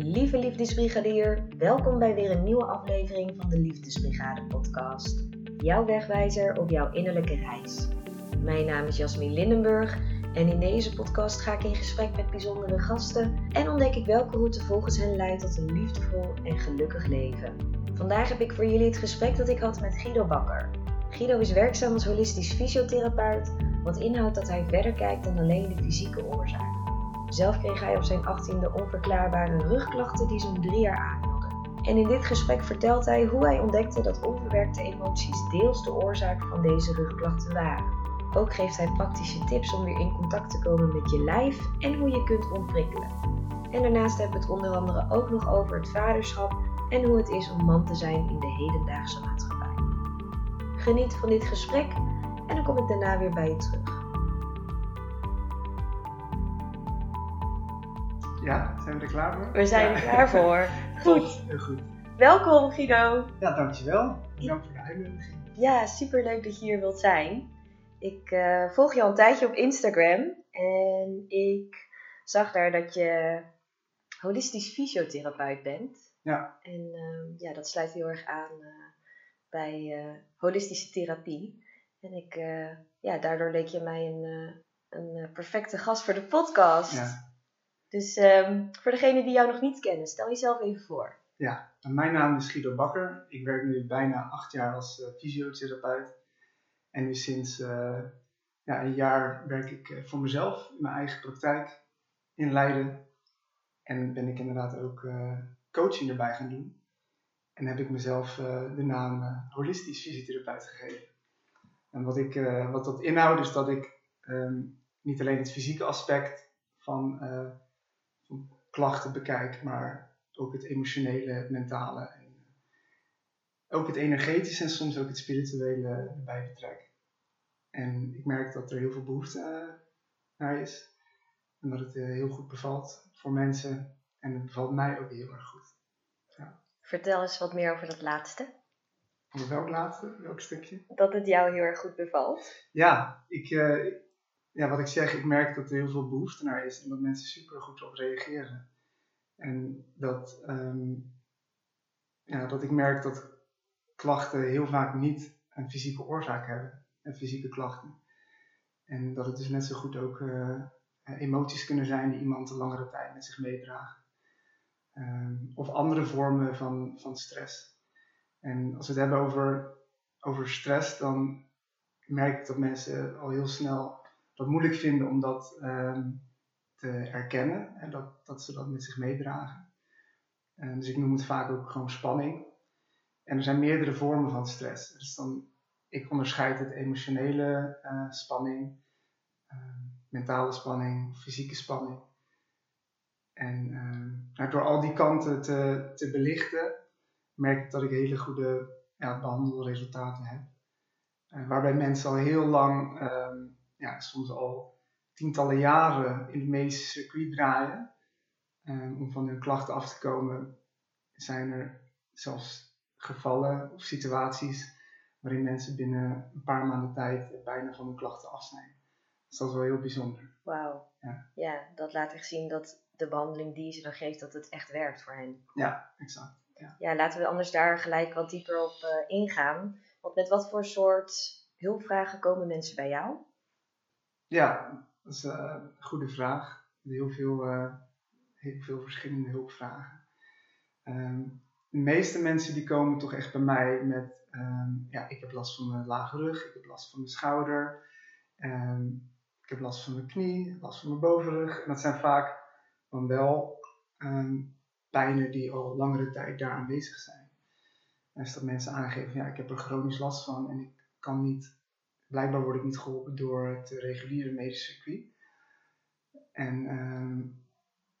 Lieve liefdesbrigadier, welkom bij weer een nieuwe aflevering van de Liefdesbrigade podcast. Jouw wegwijzer op jouw innerlijke reis. Mijn naam is Jasmin Lindenburg en in deze podcast ga ik in gesprek met bijzondere gasten en ontdek ik welke route volgens hen leidt tot een liefdevol en gelukkig leven. Vandaag heb ik voor jullie het gesprek dat ik had met Guido Bakker. Guido is werkzaam als holistisch fysiotherapeut, wat inhoudt dat hij verder kijkt dan alleen de fysieke oorzaak. Zelf kreeg hij op zijn 18e onverklaarbare rugklachten die zo'n drie jaar aanhielden. En in dit gesprek vertelt hij hoe hij ontdekte dat onverwerkte emoties deels de oorzaak van deze rugklachten waren. Ook geeft hij praktische tips om weer in contact te komen met je lijf en hoe je kunt ontprikkelen. En daarnaast hebben we het onder andere ook nog over het vaderschap en hoe het is om man te zijn in de hedendaagse maatschappij. Geniet van dit gesprek en dan kom ik daarna weer bij je terug. Ja, zijn we er klaar voor? We zijn er klaar voor. Goed. Heel goed. Welkom Guido. Ja, dankjewel. Bedankt voor de uitnodiging. Ja, super leuk dat je hier wilt zijn. Ik eh, volg je al een tijdje op Instagram en ik zag daar dat je holistisch fysiotherapeut bent. Ja. En ehm, ja, dat sluit heel erg aan eh, bij eh, holistische therapie. En ik, ja, daardoor leek je mij een, een perfecte gast voor de podcast. Ja. Dus ehm, voor degenen die jou nog niet kennen, stel jezelf even voor. ja. Mijn naam is Guido Bakker. Ik werk nu bijna acht jaar als eh, fysiotherapeut. En nu sinds eh, ja, een jaar werk ik eh, voor mezelf in mijn eigen praktijk in Leiden. En ben ik inderdaad ook coaching erbij gaan doen. En heb ik mezelf de naam holistisch fysiotherapeut gegeven. En wat, ik, wat dat inhoudt is dat ik ehm, niet alleen het fysieke aspect van klachten bekijk, maar ook het emotionele, het mentale en eh, ook het energetische en soms ook het spirituele erbij betrek. En ik merk dat er heel veel behoefte eh, naar is en dat het eh, heel goed bevalt voor mensen en het bevalt mij ook heel erg goed. Vertel eens wat meer over dat laatste. Over welk laatste, welk stukje? Dat het jou heel erg goed bevalt. Ja, ik, ja, wat ik zeg, ik merk dat er heel veel behoefte naar is en dat mensen super goed op reageren. En dat, ehm, ja, dat ik merk dat klachten heel vaak niet een fysieke oorzaak hebben, en fysieke klachten. En dat het dus net zo goed ook eh, emoties kunnen zijn die iemand een langere tijd met zich meedragen. Ehm, of andere vormen van, van stress. En als we het hebben over, over stress, dan merk ik dat mensen al heel snel dat moeilijk vinden om dat ehm, te erkennen en dat, dat ze dat met zich meedragen. En dus ik noem het vaak ook gewoon spanning. En er zijn meerdere vormen van stress. Dus dan, ik onderscheid het emotionele eh, spanning, ehm, mentale spanning, fysieke spanning. En ehm, nou, door al die kanten te, te belichten, merk ik dat ik hele goede behandelresultaten heb. Eh, waarbij mensen al heel lang, ehm, ja, soms al tientallen jaren in het medische circuit draaien. Ehm, om van hun klachten af te komen, zijn er zelfs gevallen of situaties waarin mensen binnen een paar maanden tijd bijna van hun klachten af zijn. Dus dat is wel heel bijzonder. Wauw. Ja. ja, dat laat echt zien dat de behandeling die ze dan geeft, dat het echt werkt voor hen. Ja, exact. Ja. Ja, laten we anders daar gelijk wat dieper op eh, ingaan. Want met wat voor soort hulpvragen komen mensen bij jou? Ja, dat is eh, een goede vraag. Heel veel, eh, heel veel verschillende hulpvragen. Ehm, de meeste mensen die komen toch echt bij mij met, ehm, ja, ik heb last van mijn lage rug, ik heb last van mijn schouder, ehm, ik heb last van mijn knie, last van mijn bovenrug. En dat zijn vaak dan wel pijnen die al langere tijd daar aanwezig zijn. En als dat mensen aangeven, ja, ik heb er chronisch last van en ik kan niet blijkbaar word ik niet geholpen door het reguliere medische circuit. En ehm,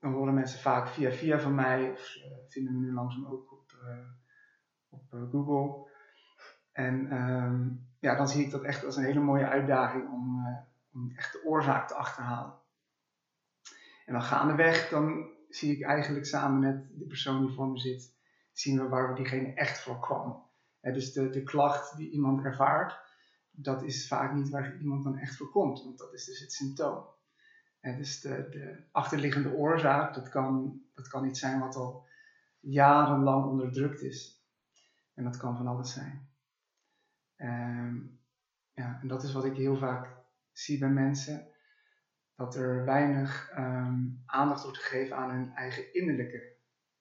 dan horen mensen vaak via via van mij, of eh, vinden me nu langzaam ook op, eh, op eh, Google. En ehm, ja, dan zie ik dat echt als een hele mooie uitdaging om, om echt de oorzaak te achterhalen. En dan gaandeweg, dan zie ik eigenlijk samen met de persoon die voor me zit, zien we waar diegene echt voor kwam. Dus de, de klacht die iemand ervaart, dat is vaak niet waar iemand dan echt voor komt, want dat is dus het symptoom. En dus de, de achterliggende oorzaak, dat kan, dat kan iets zijn wat al jarenlang onderdrukt is. En dat kan van alles zijn. Ehm, ja, en dat is wat ik heel vaak zie bij mensen. Dat er weinig ehm, aandacht wordt gegeven aan hun eigen innerlijke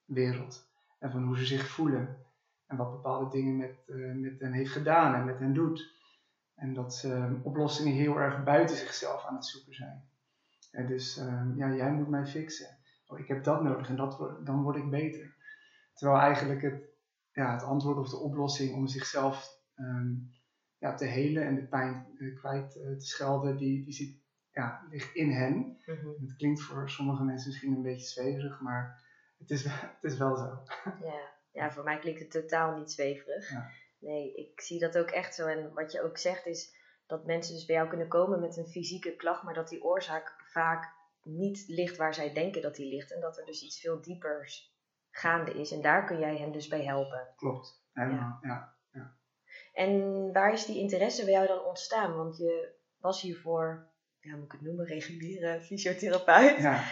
wereld. En van hoe ze zich voelen. En wat bepaalde dingen met, uh, met hen heeft gedaan en met hen doet. En dat ze ehm, oplossingen heel erg buiten zichzelf aan het zoeken zijn. En dus, ehm, ja, jij moet mij fixen. Oh, ik heb dat nodig en dat, dan word ik beter. Terwijl eigenlijk het, ja, het antwoord of de oplossing om zichzelf um, ja, te helen en de pijn uh, kwijt uh, te schelden, die, die zit, ja, ligt in hen. Mm -hmm. Het klinkt voor sommige mensen misschien een beetje zweverig, maar het is, het is wel zo. Ja. ja, voor mij klinkt het totaal niet zweverig. Ja. Nee, ik zie dat ook echt zo. En wat je ook zegt is dat mensen dus bij jou kunnen komen met een fysieke klacht, maar dat die oorzaak vaak niet ligt waar zij denken dat die ligt. En dat er dus iets veel diepers gaande is. En daar kun jij hen dus bij helpen. Klopt, helemaal, ja. ja, En waar is die interesse bij jou dan ontstaan? Want je was hiervoor, ja, moet ik het noemen, reguliere fysiotherapeut. Ja.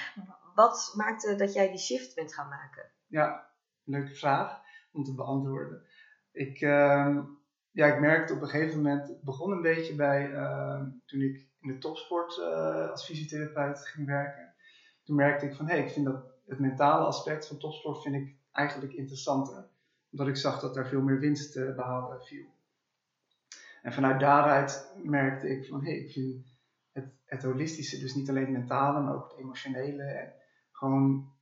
Wat maakte dat jij die shift bent gaan maken? Ja, leuke vraag om te beantwoorden. Ik, uh, ja, ik merkte op een gegeven moment, het begon een beetje bij uh, toen ik in de topsport uh, als fysiotherapeut ging werken. Toen merkte ik van, hé, hey, ik vind dat het mentale aspect van topsport vind ik eigenlijk interessanter. Omdat ik zag dat daar veel meer winst te behalen viel. En vanuit daaruit merkte ik van, hé, hey, ik vind het, het holistische, dus niet alleen het mentale, maar ook het emotionele. En gewoon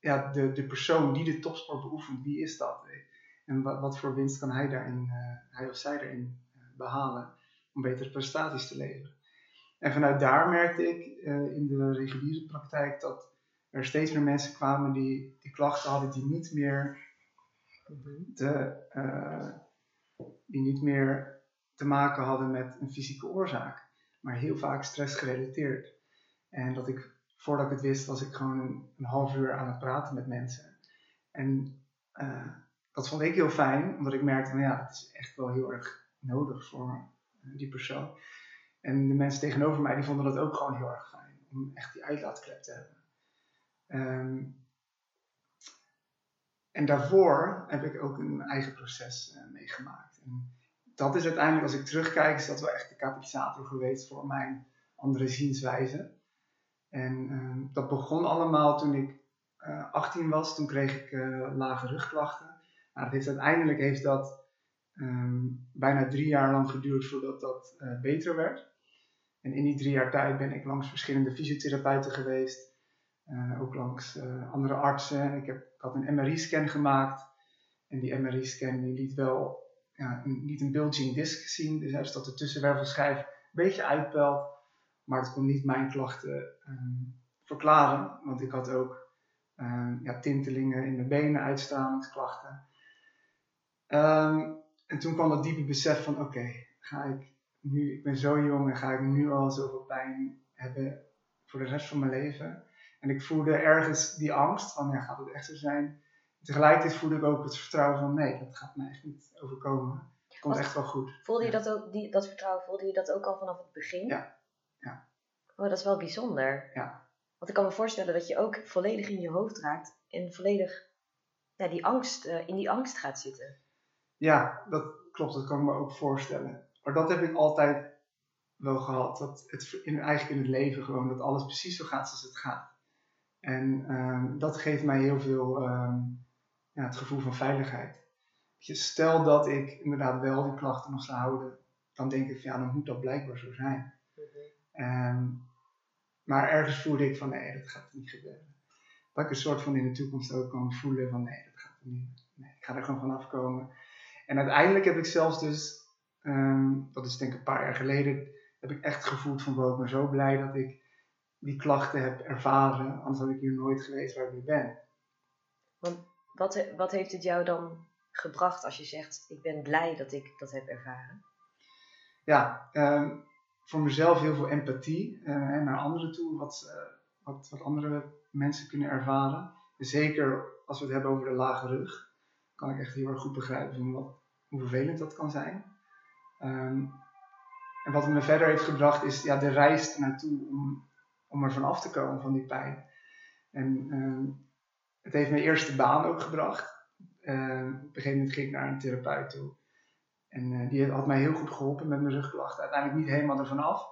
ja, de, de persoon die de topsport beoefent, wie is dat? En wat, wat voor winst kan hij, daarin, uh, hij of zij daarin uh, behalen om betere prestaties te leveren? En vanuit daar merkte ik uh, in de reguliere praktijk dat er steeds meer mensen kwamen die, die klachten hadden die niet meer te, die niet meer te maken hadden met een fysieke oorzaak, maar heel vaak stressgerelateerd. En dat ik, voordat ik het wist, was ik gewoon een, een half uur aan het praten met mensen. En dat vond ik heel fijn, omdat ik merkte, nou ja, het is echt wel heel erg nodig voor die persoon. En de mensen tegenover mij, die vonden dat ook gewoon heel erg fijn, om echt die uitlaatklep te hebben. Um, en daarvoor heb ik ook een eigen proces uh, meegemaakt. En dat is uiteindelijk, als ik terugkijk, is dat wel echt de katalysator geweest voor mijn andere zienswijze. En uh, dat begon allemaal toen ik uh, 18 was. Toen kreeg ik lage rugklachten. Nou, dat heeft, uiteindelijk heeft dat um, bijna drie jaar lang geduurd voordat dat uh, beter werd. En in die drie jaar tijd ben ik langs verschillende fysiotherapeuten geweest. Uh, ook langs uh, andere artsen. Ik, heb, ik had een MRI-scan gemaakt. En die MRI-scan liet wel ja, een, niet een bulging disc zien. Dus, dus dat de tussenwervelschijf een beetje uitpelt. Maar het kon niet mijn klachten um, verklaren. Want ik had ook um, ja, tintelingen in mijn benen, uitstralingsklachten. Um, en toen kwam dat diepe besef van, oké, ga ik nu, ik ben zo jong en ga ik nu al zoveel pijn hebben voor de rest van mijn leven. En ik voelde ergens die angst van, ja, gaat het echt zo zijn? Tegelijkertijd voelde ik ook het vertrouwen van, nee, dat gaat me echt niet overkomen. Het komt echt wel goed. Voelde je dat ook, die, dat vertrouwen, voelde je dat ook al vanaf het begin? Ja. ja. Oh, dat is wel bijzonder. Ja. Want ik kan me voorstellen dat je ook volledig in je hoofd raakt en volledig ja, die angst, uh, in die angst gaat zitten. Ja, dat klopt, dat kan ik me ook voorstellen. Maar dat heb ik altijd wel gehad. Dat het in, eigenlijk in het leven gewoon, dat alles precies zo gaat zoals het gaat. En um, dat geeft mij heel veel um, ja, het gevoel van veiligheid. Je, stel dat ik inderdaad wel die klachten nog zou houden, dan denk ik van ja, dan moet dat blijkbaar zo zijn. Mm-hmm. Um, maar ergens voelde ik van nee, dat gaat niet gebeuren. Dat ik een soort van in de toekomst ook kan voelen van nee, dat gaat niet. Nee, ik ga er gewoon vanaf komen. En uiteindelijk heb ik zelfs dus, um, dat is denk ik een paar jaar geleden, heb ik echt gevoeld van, wow, ik ben zo blij dat ik die klachten heb ervaren, anders had ik hier nooit geweest waar ik nu ben. Want wat, wat heeft het jou dan gebracht als je zegt, ik ben blij dat ik dat heb ervaren? Ja, um, voor mezelf heel veel empathie uh, naar anderen toe, wat, uh, wat, wat andere mensen kunnen ervaren. Zeker als we het hebben over de lage rug, kan ik echt heel erg goed begrijpen van wat, hoe vervelend dat kan zijn. Um, en wat me verder heeft gebracht is ja, de reis naartoe om om er vanaf te komen van die pijn. En ehm, het heeft mijn eerste baan ook gebracht. Ehm, op een gegeven moment ging ik naar een therapeut toe. En uh, die had mij heel goed geholpen met mijn rugklachten. Uiteindelijk niet helemaal ervan af.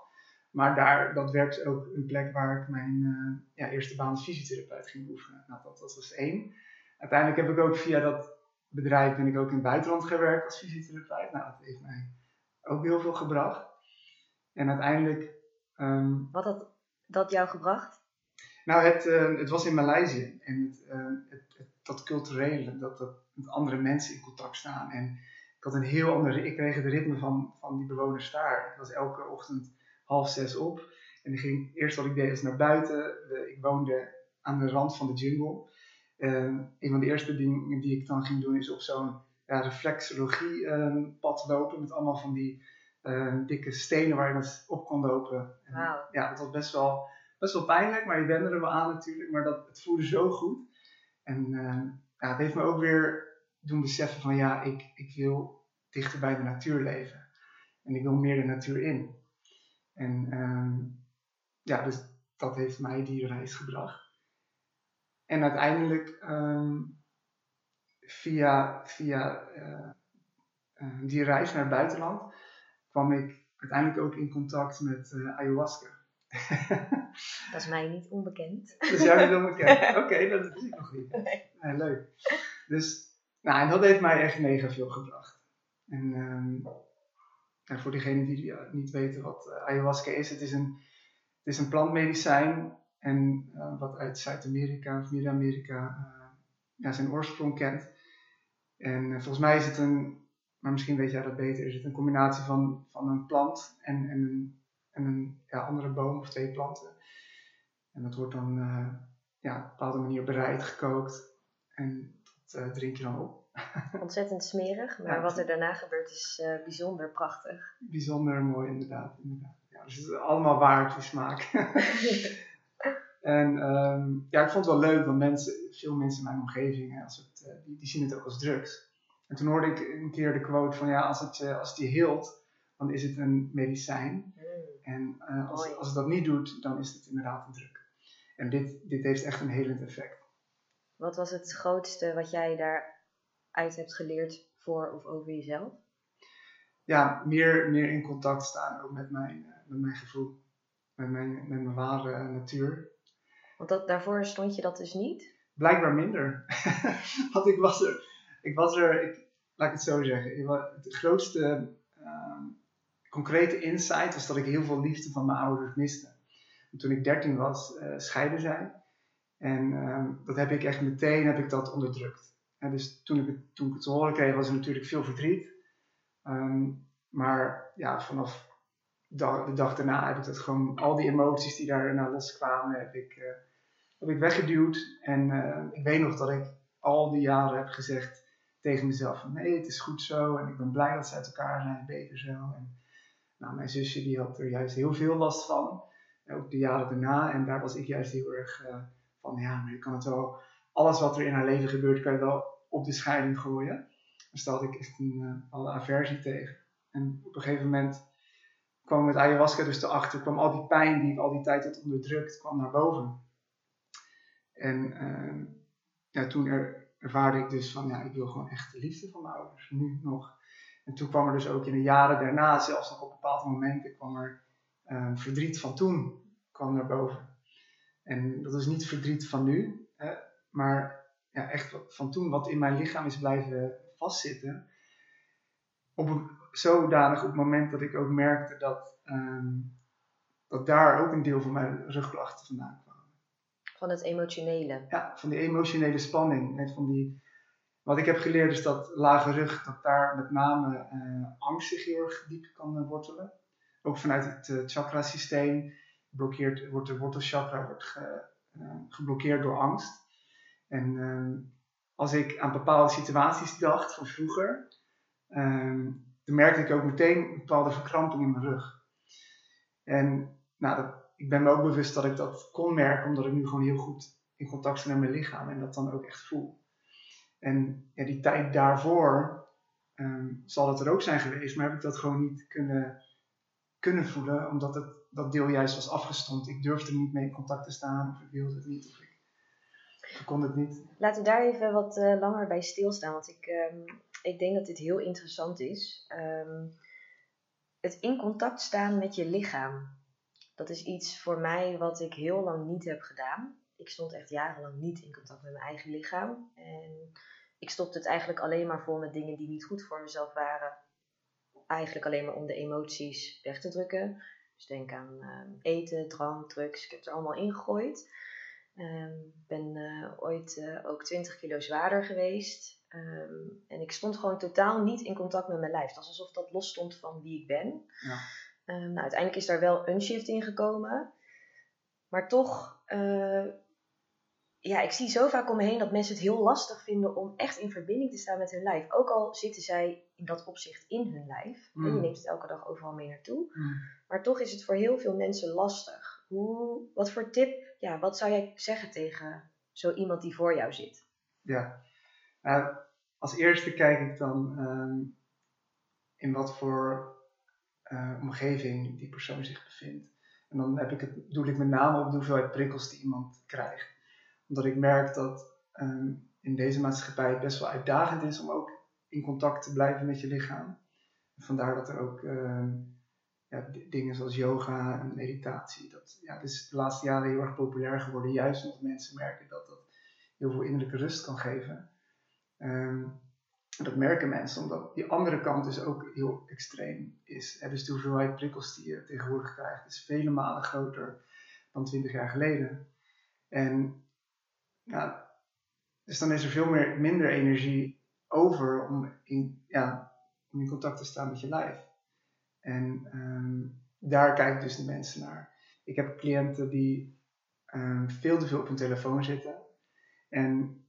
Maar daar, dat werd ook een plek waar ik mijn uh, ja, eerste baan als fysiotherapeut ging oefenen. Nou, dat, dat was één. Uiteindelijk heb ik ook via dat bedrijf ben ik ook in het buitenland gewerkt als fysiotherapeut. Nou, dat heeft mij ook heel veel gebracht. En uiteindelijk... Um, Wat had dat jou gebracht? Nou, het, uh, het was in Maleisië. En het, uh, het, het, dat culturele, dat, dat met andere mensen in contact staan. En ik had een heel andere... Ik kreeg het ritme van, van die bewoners daar. Ik was elke ochtend half zes op. En ik ging, eerst wat ik deed is naar buiten. ik woonde aan de rand van de jungle. Uh, een van de eerste dingen die ik dan ging doen is op zo'n ja, reflexologie uh, pad lopen. Met allemaal van die uh, dikke stenen waar je op kon lopen. En, wow. Ja, dat was best wel, best wel pijnlijk, maar je wende er wel aan natuurlijk. Maar dat, het voelde zo goed. En ja, het heeft me ook weer doen beseffen van ja, ik, ik wil dichter bij de natuur leven. En ik wil meer de natuur in. En um, ja, dus dat heeft mij die reis gebracht. En uiteindelijk um, via, via uh, uh, die reis naar het buitenland kwam ik uiteindelijk ook in contact met uh, ayahuasca. dat is mij niet onbekend. Dat is jou niet onbekend. Oké, okay, dat is ik nog niet. Nee. Nee, leuk. Dus, nou, en dat heeft mij echt mega veel gebracht. En um, en voor diegenen die niet weten wat ayahuasca is, het is een, het is een plantmedicijn en uh, wat uit Zuid-Amerika of Midden-Amerika uh, ja, zijn oorsprong kent. En volgens mij is het een, maar misschien weet jij dat beter, is het een combinatie van, van een plant en, en een, en een ja, andere boom of twee planten. En dat wordt dan ja, op een bepaalde manier bereid, gekookt en dat drink je dan op. Ontzettend smerig, maar ja, wat er daarna gebeurt is bijzonder prachtig. Bijzonder mooi, inderdaad. inderdaad. Ja, dus het is allemaal waard die smaak. en um, ja, ik vond het wel leuk, want mensen, veel mensen in mijn omgeving, als het, uh, die, die, zien het ook als drugs. En toen hoorde ik een keer de quote van ja, als het, uh, als het je heelt, dan is het een medicijn. Mm. En als, als het dat niet doet, dan is het inderdaad een drug. En dit, dit heeft echt een helend effect. Wat was het grootste wat jij daar uit hebt geleerd voor of over jezelf? Ja, meer, meer in contact staan ook met mijn, met mijn gevoel, met mijn, met mijn ware natuur. Want dat, daarvoor stond je dat dus niet? Blijkbaar minder. Want ik was er, ik was er, ik, laat ik het zo zeggen, het grootste uh, concrete insight was dat ik heel veel liefde van mijn ouders miste. En toen ik 13 was, uh, scheiden zij. En uh, dat heb ik echt meteen heb ik dat onderdrukt. En dus toen ik, het, toen ik het te horen kreeg, was er natuurlijk veel verdriet. Um, maar ja, vanaf de, dag daarna heb ik dat gewoon, al die emoties die daarna loskwamen, heb ik, uh, heb ik weggeduwd. En uh, ik weet nog dat ik al die jaren heb gezegd tegen mezelf van nee, het is goed zo. En ik ben blij dat ze uit elkaar zijn, beter zo. En nou, mijn zusje die had er juist heel veel last van. Ook de jaren daarna. En daar was ik juist heel erg van, ja, maar je kan het wel alles wat er in haar leven gebeurt, kan je wel op de scheiding gooien. Dus daar had ik echt een alle aversie tegen. En op een gegeven moment kwam met ayahuasca dus erachter, kwam al die pijn die ik al die tijd had onderdrukt, kwam naar boven. En ja, toen er, ervaarde ik dus van, ja, ik wil gewoon echt de liefde van mijn ouders, nu nog. En toen kwam er dus ook in de jaren daarna, zelfs nog op bepaalde momenten, kwam er uh, verdriet van toen, kwam naar boven. En dat is niet verdriet van nu, hè, maar ja, echt van toen wat in mijn lichaam is blijven vastzitten. Op zodanig op het moment dat ik ook merkte dat, um, dat daar ook een deel van mijn rugklachten vandaan kwamen. Van het emotionele? Ja, van die emotionele spanning. Net van die, wat ik heb geleerd is dat lage rug, dat daar met name uh, angst zich heel erg diep kan uh, wortelen. Ook vanuit het uh, chakrasysteem blokkeert, wordt de wortelchakra wordt ge, geblokkeerd door angst. En um, als ik aan bepaalde situaties dacht van vroeger, um, dan merkte ik ook meteen een bepaalde verkramping in mijn rug. En nou, dat, ik ben me ook bewust dat ik dat kon merken, omdat ik nu gewoon heel goed in contact sta met mijn lichaam en dat dan ook echt voel. En ja, die tijd daarvoor um, zal het er ook zijn geweest, maar heb ik dat gewoon niet kunnen kunnen voelen, omdat het, dat deel juist was afgestomd. Ik durfde niet mee in contact te staan, of ik wilde het niet, of ik, kon het niet. Laten we daar even wat uh, langer bij stilstaan, want ik, um, ik denk dat dit heel interessant is. Um, het in contact staan met je lichaam. Dat is iets voor mij wat ik heel lang niet heb gedaan. Ik stond echt jarenlang niet in contact met mijn eigen lichaam. En ik stopte het eigenlijk alleen maar vol met dingen die niet goed voor mezelf waren. Eigenlijk alleen maar om de emoties weg te drukken. Dus denk aan uh, eten, drank, drugs. Ik heb het er allemaal ingegooid. Ik uh, ben uh, ooit uh, ook 20 kilo zwaarder geweest. Um, en ik stond gewoon totaal niet in contact met mijn lijf. Het was alsof dat los stond van wie ik ben. Ja. Um, nou, uiteindelijk is daar wel een shift in gekomen. Maar toch uh, ja, ik zie zo vaak om me heen dat mensen het heel lastig vinden om echt in verbinding te staan met hun lijf. Ook al zitten zij in dat opzicht in hun lijf. En je mm. neemt het elke dag overal mee naartoe. Mm. Maar toch is het voor heel veel mensen lastig. Hoe, wat voor tip, ja, wat zou jij zeggen tegen zo iemand die voor jou zit? Ja, uh, als eerste kijk ik dan um, in wat voor uh, omgeving die persoon zich bevindt. En dan heb ik het, doe ik met name op de hoeveelheid prikkels die iemand krijgt omdat ik merk dat um, in deze maatschappij het best wel uitdagend is om ook in contact te blijven met je lichaam. Vandaar dat er ook um, ja, dingen zoals yoga en meditatie, dat ja, het is de laatste jaren heel erg populair geworden. Juist omdat mensen merken dat dat heel veel innerlijke rust kan geven. Um, dat merken mensen, omdat die andere kant dus ook heel extreem is. Hè? Dus de hoeveelheid prikkels die je tegenwoordig krijgt is vele malen groter dan twintig jaar geleden. En ja, dus dan is er veel meer, minder energie over om in, ja, in contact te staan met je lijf. En um, daar kijken dus de mensen naar. Ik heb cliënten die um, veel te veel op hun telefoon zitten. En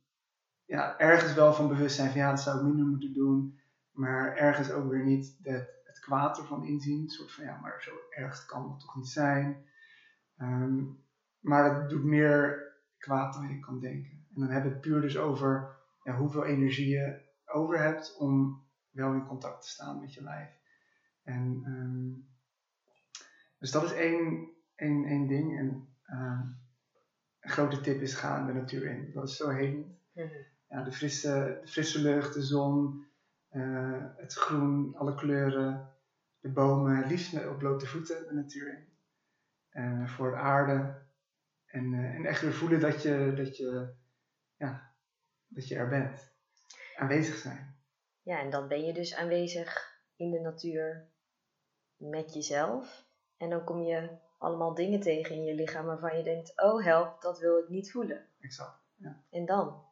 ja, ergens wel van bewust zijn van ja, dat zou ik minder moeten doen. Maar ergens ook weer niet het, het kwaad ervan inzien. Een soort van ja, maar zo erg kan het toch niet zijn. Um, maar dat doet meer kwaad dan je kan denken. En dan hebben we het puur dus over ja, hoeveel energie je over hebt om wel in contact te staan met je lijf. En, um, dus dat is één, één, één ding. En um, een grote tip is ga de natuur in. Dat is zo helend. Mhm. Ja, de, frisse, de frisse lucht, de zon, uh, het groen, alle kleuren, de bomen, liefst op blote voeten de natuur in. Uh, voor de aarde, en, uh, en echt weer voelen dat je, dat, je, ja, dat je er bent. Aanwezig zijn. Ja, en dan ben je dus aanwezig in de natuur met jezelf. En dan kom je allemaal dingen tegen in je lichaam waarvan je denkt: oh help, dat wil ik niet voelen. Exact. Ja. En dan?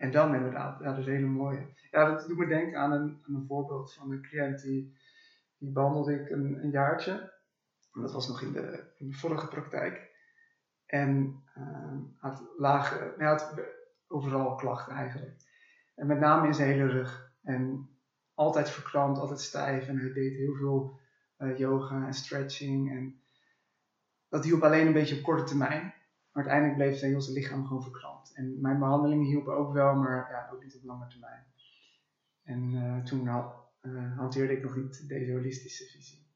En dan inderdaad, ja, dat is hele mooie. Ja, dat doet me denken aan een, een voorbeeld van een cliënt die, die behandelde ik een, een jaartje. dat was nog in de, in de vorige praktijk. En uh, had lage, had overal klachten eigenlijk. En met name in zijn hele rug. En altijd verkrampt, altijd stijf. En hij deed heel veel uh, yoga en stretching. En dat hielp alleen een beetje op korte termijn. Maar uiteindelijk bleef zijn heel zijn lichaam gewoon verkrampt. En mijn behandelingen hielpen ook wel, maar ja, ook niet op lange termijn. En uh, toen uh, hanteerde ik nog niet deze holistische visie.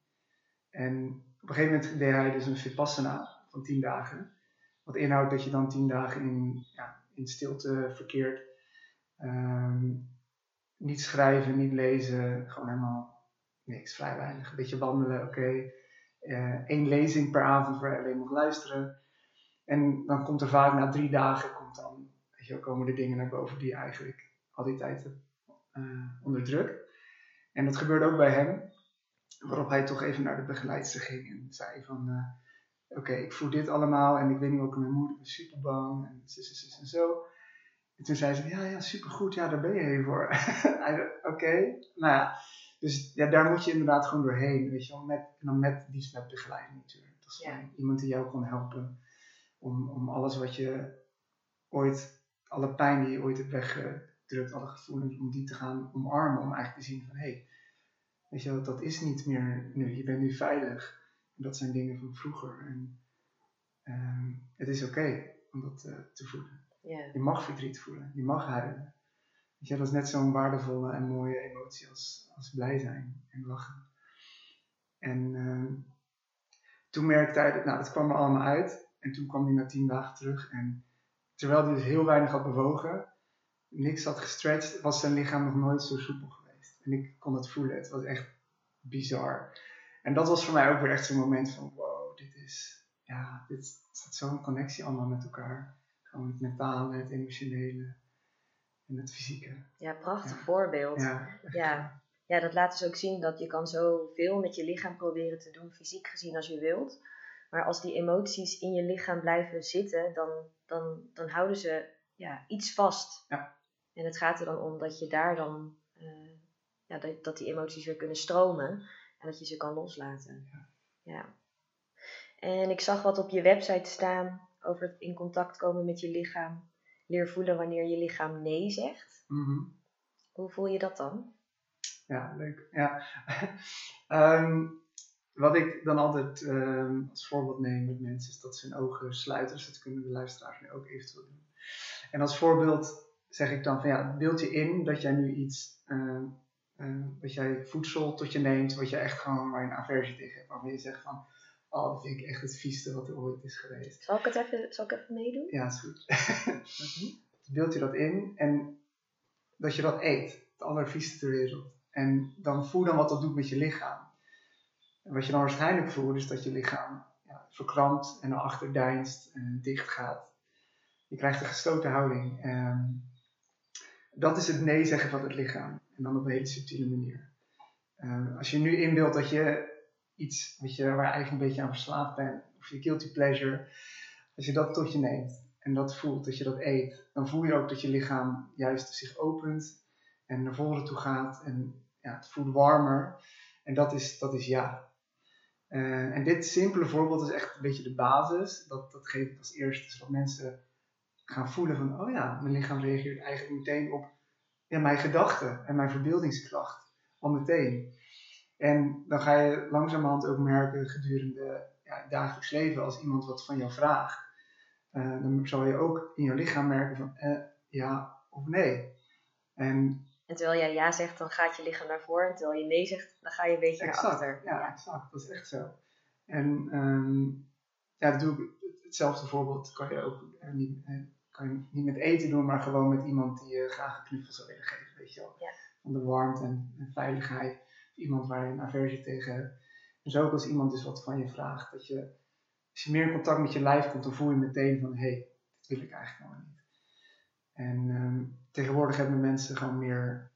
En op een gegeven moment deed hij dus een vipassana van 10 dagen. Wat inhoudt dat je dan tien dagen in, ja, in stilte verkeert. Um, niet schrijven, niet lezen, gewoon helemaal niks, vrij weinig. Een beetje wandelen, oké. Eén lezing per avond waar je alleen mag luisteren. En dan komt er vaak na drie dagen, komt dan, weet je, komen er dingen naar boven die je eigenlijk al die tijd hebt uh, onderdrukt. En dat gebeurde ook bij hem. Waarop hij toch even naar de begeleidster ging en zei van... Uh, oké, ik voel dit allemaal en ik weet niet wat ik mijn moeder ben super bang en zus en zo. En toen zei ze, ja, ja, supergoed, ja, daar ben je heen voor. oké, nou ja, dus ja, daar moet je inderdaad gewoon doorheen, weet je wel, met, en dan met die met begeleiding natuurlijk. Dat is ja. iemand die jou kan helpen om, om alles wat je ooit, alle pijn die je ooit hebt weggedrukt, alle gevoelens, om die te gaan omarmen, om eigenlijk te zien van, hé, hey, weet je wel, dat is niet meer nu, je bent nu veilig dat zijn dingen van vroeger. En ehm, het is oké om dat uh, te voelen. Je mag verdriet voelen, je mag huilen. Weet je, dat is net zo'n waardevolle en mooie emotie als, als blij zijn en lachen. En, um, toen merkte hij, dat, nou, dat kwam er allemaal uit. En toen kwam hij na tien dagen terug. En terwijl hij dus heel weinig had bewogen, niks had gestretched, was zijn lichaam nog nooit zo soepel geweest. En ik kon het voelen. Het was echt bizar. En dat was voor mij ook weer echt zo'n moment van, wow, dit is, ja, dit staat zo'n connectie allemaal met elkaar. Gewoon het mentale, het emotionele en het fysieke. Ja, prachtig voorbeeld. Ja. ja. Ja. dat laat dus ook zien dat je kan zoveel met je lichaam proberen te doen, fysiek gezien als je wilt. Maar als die emoties in je lichaam blijven zitten, dan, dan, dan houden ze ja, iets vast. Ja. En het gaat er dan om dat je daar dan, uh, ja, dat, dat die emoties weer kunnen stromen en dat je ze kan loslaten. Ja. ja. En ik zag wat op je website staan over het in contact komen met je lichaam. Leer voelen wanneer je lichaam nee zegt. Mm Hoe voel je dat dan? Ja, leuk. Ja. um, wat ik dan altijd um, als voorbeeld neem met mensen is dat ze hun ogen sluiten. Dus dat kunnen de luisteraars nu ook eventueel doen. En als voorbeeld zeg ik dan van ja, beeld je in dat jij nu iets, uh, uh, dat jij voedsel tot je neemt, wat je echt gewoon waar je een aversie tegen hebt. Waarvan je zegt van, oh dat vind ik echt het vieste wat er ooit is geweest. Zal ik het even, zal ik even meedoen? Ja, is goed. Mhm. Beeld je dat in en dat je dat eet. Het allervieste ter wereld. En dan voel dan wat dat doet met je lichaam. En wat je dan waarschijnlijk voelt is dat je lichaam ja, verkrampt en naar achter deinst en dicht gaat. Je krijgt een gestoten houding. Um, dat is het nee zeggen van het lichaam. En dan op een hele subtiele manier. Uh, als je nu inbeeldt dat je iets je, waar je eigenlijk een beetje aan verslaafd bent, of je guilty pleasure, als je dat tot je neemt en dat voelt, dat je dat eet, dan voel je ook dat je lichaam juist zich opent en naar voren toe gaat en ja, het voelt warmer. En dat is, dat is ja. Uh, en dit simpele voorbeeld is echt een beetje de basis. Dat, dat geeft als eerste, zodat mensen gaan voelen van, oh ja, mijn lichaam reageert eigenlijk meteen op ja, mijn gedachten en mijn verbeeldingskracht. Al meteen. En dan ga je langzamerhand ook merken gedurende ja, het dagelijks leven, als iemand wat van jou vraagt, uh, dan zal je ook in je lichaam merken van eh, ja of nee. En, en terwijl jij ja zegt, dan gaat je lichaam naar voren. En terwijl je nee zegt, dan ga je een beetje exact, naar achter. Ja, ja, exact. Dat is echt zo. En um, ja, dat doe ik, hetzelfde voorbeeld kan je ook uh, niet, kan je niet met eten doen, maar gewoon met iemand die je graag een knuffel zou willen geven. Weet je wel. Ja. Van de warmte en, en veiligheid. Iemand waar je een aversie tegen hebt. Dus ook als iemand dus wat van je vraagt, dat je, als je meer in contact met je lijf komt, dan voel je meteen van, hé, hey, dit wil ik eigenlijk helemaal niet. En um, tegenwoordig hebben mensen gewoon meer,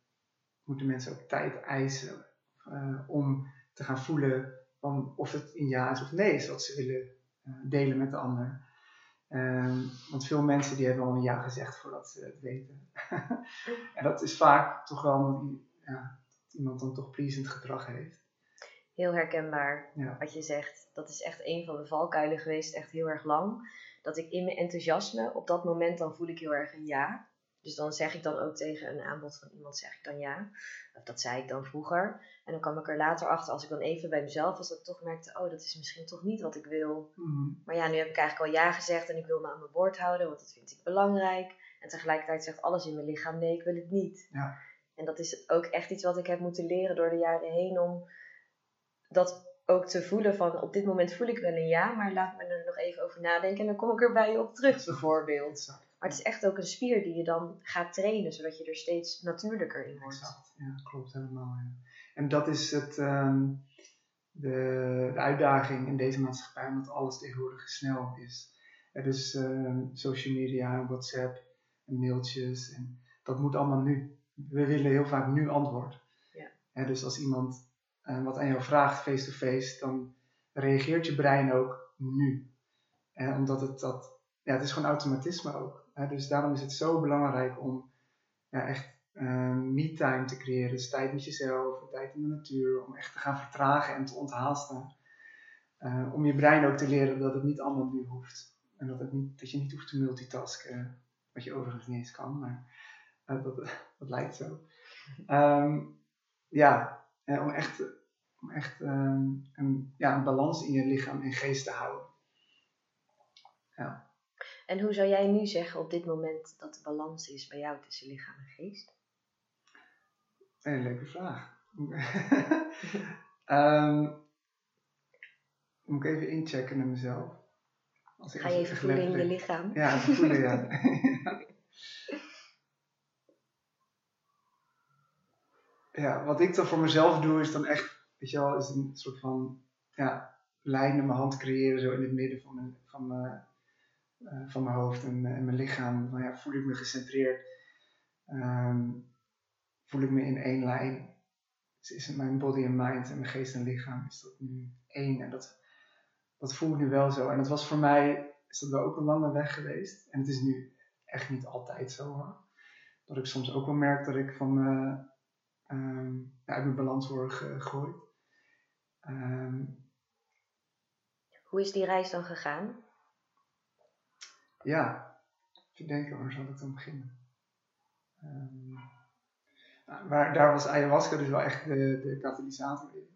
moeten mensen ook tijd eisen uh, om te gaan voelen van of het een ja is of nee is wat ze willen uh, delen met de ander. Um, want veel mensen die hebben al een ja gezegd voordat ze het weten. en dat is vaak toch wel omdat ja, iemand dan toch pleasend gedrag heeft. Heel herkenbaar ja. wat je zegt. Dat is echt een van de valkuilen geweest, echt heel erg lang. Dat ik in mijn enthousiasme, op dat moment dan voel ik heel erg een ja. Dus dan zeg ik dan ook tegen een aanbod van iemand, zeg ik dan ja. Of dat zei ik dan vroeger. En dan kwam ik er later achter, als ik dan even bij mezelf was, dat ik toch merkte, oh, dat is misschien toch niet wat ik wil. Mm. Maar ja, nu heb ik eigenlijk al ja gezegd en ik wil me aan mijn woord houden, want dat vind ik belangrijk. En tegelijkertijd zegt alles in mijn lichaam, nee, ik wil het niet. Ja. En dat is ook echt iets wat ik heb moeten leren door de jaren heen om dat ook te voelen van op dit moment voel ik wel een ja, maar laat me er nog even over nadenken en dan kom ik er bij je op terug bijvoorbeeld. Maar het is echt ook een spier die je dan gaat trainen, zodat je er steeds natuurlijker in wordt. Exact. Ja, klopt helemaal. Ja. En dat is het, um, de, de, uitdaging in deze maatschappij, omdat alles tegenwoordig snel is. Er is um, social media, WhatsApp en mailtjes en dat moet allemaal nu. We willen heel vaak nu antwoord. Ja. dus als iemand uh, wat aan jou vraagt face-to-face, dan reageert je brein ook nu. En omdat het dat, ja, het is gewoon automatisme ook. Dus daarom is het zo belangrijk om ja, echt uh, me-time te creëren. Dus tijd met jezelf, tijd in de natuur, om echt te gaan vertragen en te onthaasten. Uh, om je brein ook te leren dat het niet allemaal nu hoeft. En dat, het niet, dat je niet hoeft te multitasken, wat je overigens niet eens kan, maar uh, dat, dat lijkt zo. Um, ja, om echt, om echt um, een, ja, een balans in je lichaam en geest te houden. Ja. En hoe zou jij nu zeggen op dit moment dat de balans is bij jou tussen lichaam en geest? Een leuke vraag. um, moet ik even inchecken naar mezelf. Als Ga je even voelen in je lichaam? Ja, voelen, ja. ja, wat ik dan voor mezelf doe, is dan echt, weet je wel, is een soort van ja, lijn in mijn hand creëren, zo in het midden van mijn, van mijn, uh, van mijn hoofd en, mijn lichaam. Van, ja, voel ik me gecentreerd? Um, voel ik me in één lijn? Is, mijn body en mind en mijn geest en lichaam, is dat nu één? En dat, dat voel ik nu wel zo. En dat was voor mij, is dat wel ook een lange weg geweest. En het is nu echt niet altijd zo hoor. Dat ik soms ook wel merk dat ik van uh, um, uit mijn balans word gegooid. Um, Hoe is die reis dan gegaan? Ja, even denken, waar zal ik dan beginnen? Um, nou, maar daar was ayahuasca dus wel echt de, de katalysator in.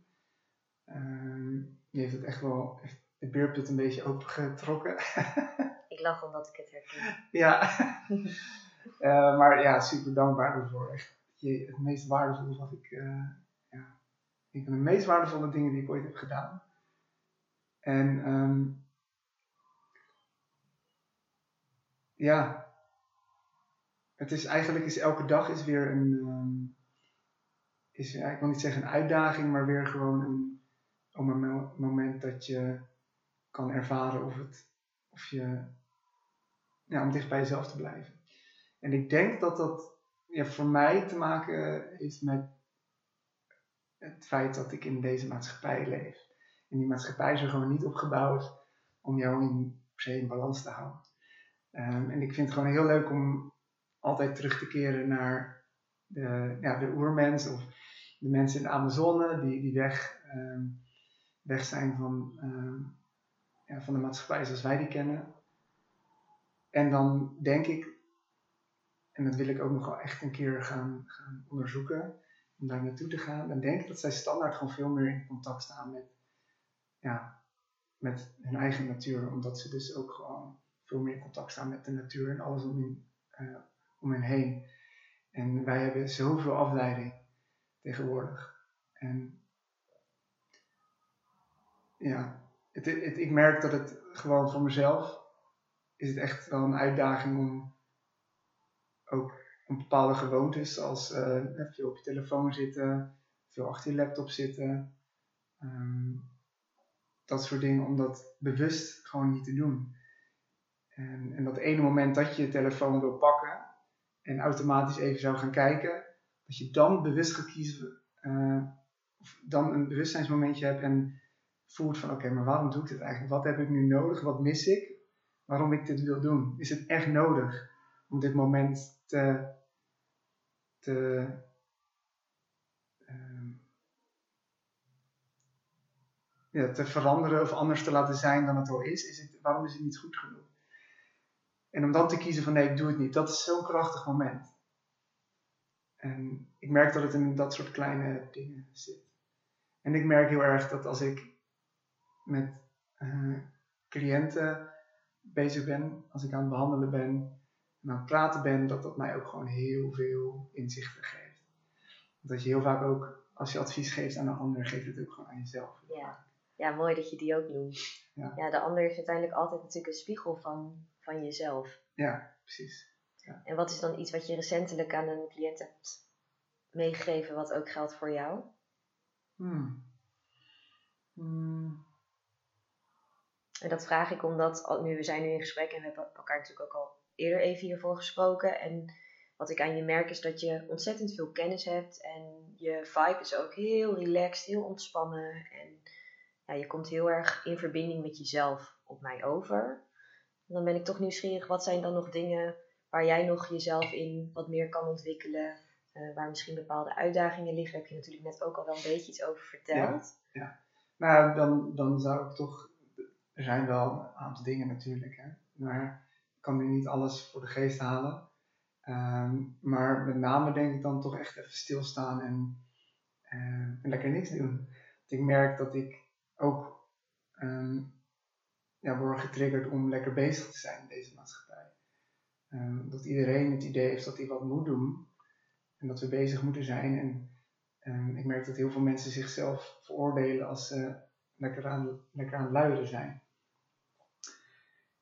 die heeft het echt wel, het beerput een beetje opengetrokken. ik lach omdat ik het herken. ja, uh, maar ja, super dankbaar ervoor. Echt je, het meest waardevolle wat ik, uh, ja, een van de meest waardevolle dingen die ik ooit heb gedaan. En um, ja, het is eigenlijk is elke dag is weer een, um, is, ja, ik wil niet zeggen een uitdaging, maar weer gewoon een, om een moment dat je kan ervaren of, het, of je, ja, om dicht bij jezelf te blijven. En ik denk dat dat ja, voor mij te maken heeft met het feit dat ik in deze maatschappij leef. En die maatschappij is er gewoon niet opgebouwd om jou in, per se in balans te houden. Um, en ik vind het gewoon heel leuk om altijd terug te keren naar de, ja, de oermens of de mensen in de Amazone die, die weg, um, weg zijn van, um, ja, van de maatschappij zoals wij die kennen. En dan denk ik, en dat wil ik ook nog wel echt een keer gaan, gaan onderzoeken, om daar naartoe te gaan, dan denk ik dat zij standaard gewoon veel meer in contact staan met, ja, met hun eigen natuur. Omdat ze dus ook gewoon veel meer contact staan met de natuur en alles om hen, uh, om hen heen. En wij hebben zoveel afleiding tegenwoordig. En ja, het, ik merk dat het gewoon voor mezelf is het echt wel een uitdaging om ook om bepaalde gewoontes zoals uh, veel op je telefoon zitten, veel achter je laptop zitten, um, dat soort dingen, om dat bewust gewoon niet te doen. En, en dat ene moment dat je je telefoon wil pakken en automatisch even zou gaan kijken, dat je dan bewust gaat kiezen, uh, of dan een bewustzijnsmomentje hebt en voelt van oké, maar waarom doe ik dit eigenlijk? Wat heb ik nu nodig? Wat mis ik? Waarom ik dit wil doen? Is het echt nodig om dit moment te, te, ja, te veranderen of anders te laten zijn dan het al is? is het, waarom is het niet goed genoeg? En om dan te kiezen van nee, ik doe het niet, dat is zo'n krachtig moment. En ik merk dat het in dat soort kleine dingen zit. En ik merk heel erg dat als ik met uh, cliënten bezig ben, als ik aan het behandelen ben en aan het praten ben, dat dat mij ook gewoon heel veel inzichten geeft. Dat je heel vaak ook, als je advies geeft aan een ander, geeft het ook gewoon aan jezelf. Ja, ja mooi dat je die ook noemt. Ja. ja, de ander is uiteindelijk altijd natuurlijk een spiegel van, van jezelf. Ja, precies. Ja. En wat is dan iets wat je recentelijk aan een cliënt hebt meegegeven, wat ook geldt voor jou? Hmm. Hmm. En dat vraag ik omdat, nu, we zijn nu in gesprek en we hebben elkaar natuurlijk ook al eerder even hiervoor gesproken. En wat ik aan je merk is dat je ontzettend veel kennis hebt en je vibe is ook heel relaxed, heel ontspannen. En ja, je komt heel erg in verbinding met jezelf op mij over. Dan ben ik toch nieuwsgierig, wat zijn dan nog dingen waar jij nog jezelf in wat meer kan ontwikkelen? Uh, waar misschien bepaalde uitdagingen liggen, heb je natuurlijk net ook al wel een beetje iets over verteld. Ja, nou dan, dan zou ik toch er zijn wel een aantal dingen natuurlijk, hè? maar ik kan nu niet alles voor de geest halen. Ehm, maar met name denk ik dan toch echt even stilstaan en, uh, en lekker niks doen. Want ik merk dat ik ook um, ja, word getriggerd om lekker bezig te zijn in deze maatschappij. Um, dat iedereen het idee heeft dat hij wat moet doen en dat we bezig moeten zijn. En ik merk dat heel veel mensen zichzelf veroordelen als ze lekker aan, lekker aan het luieren zijn.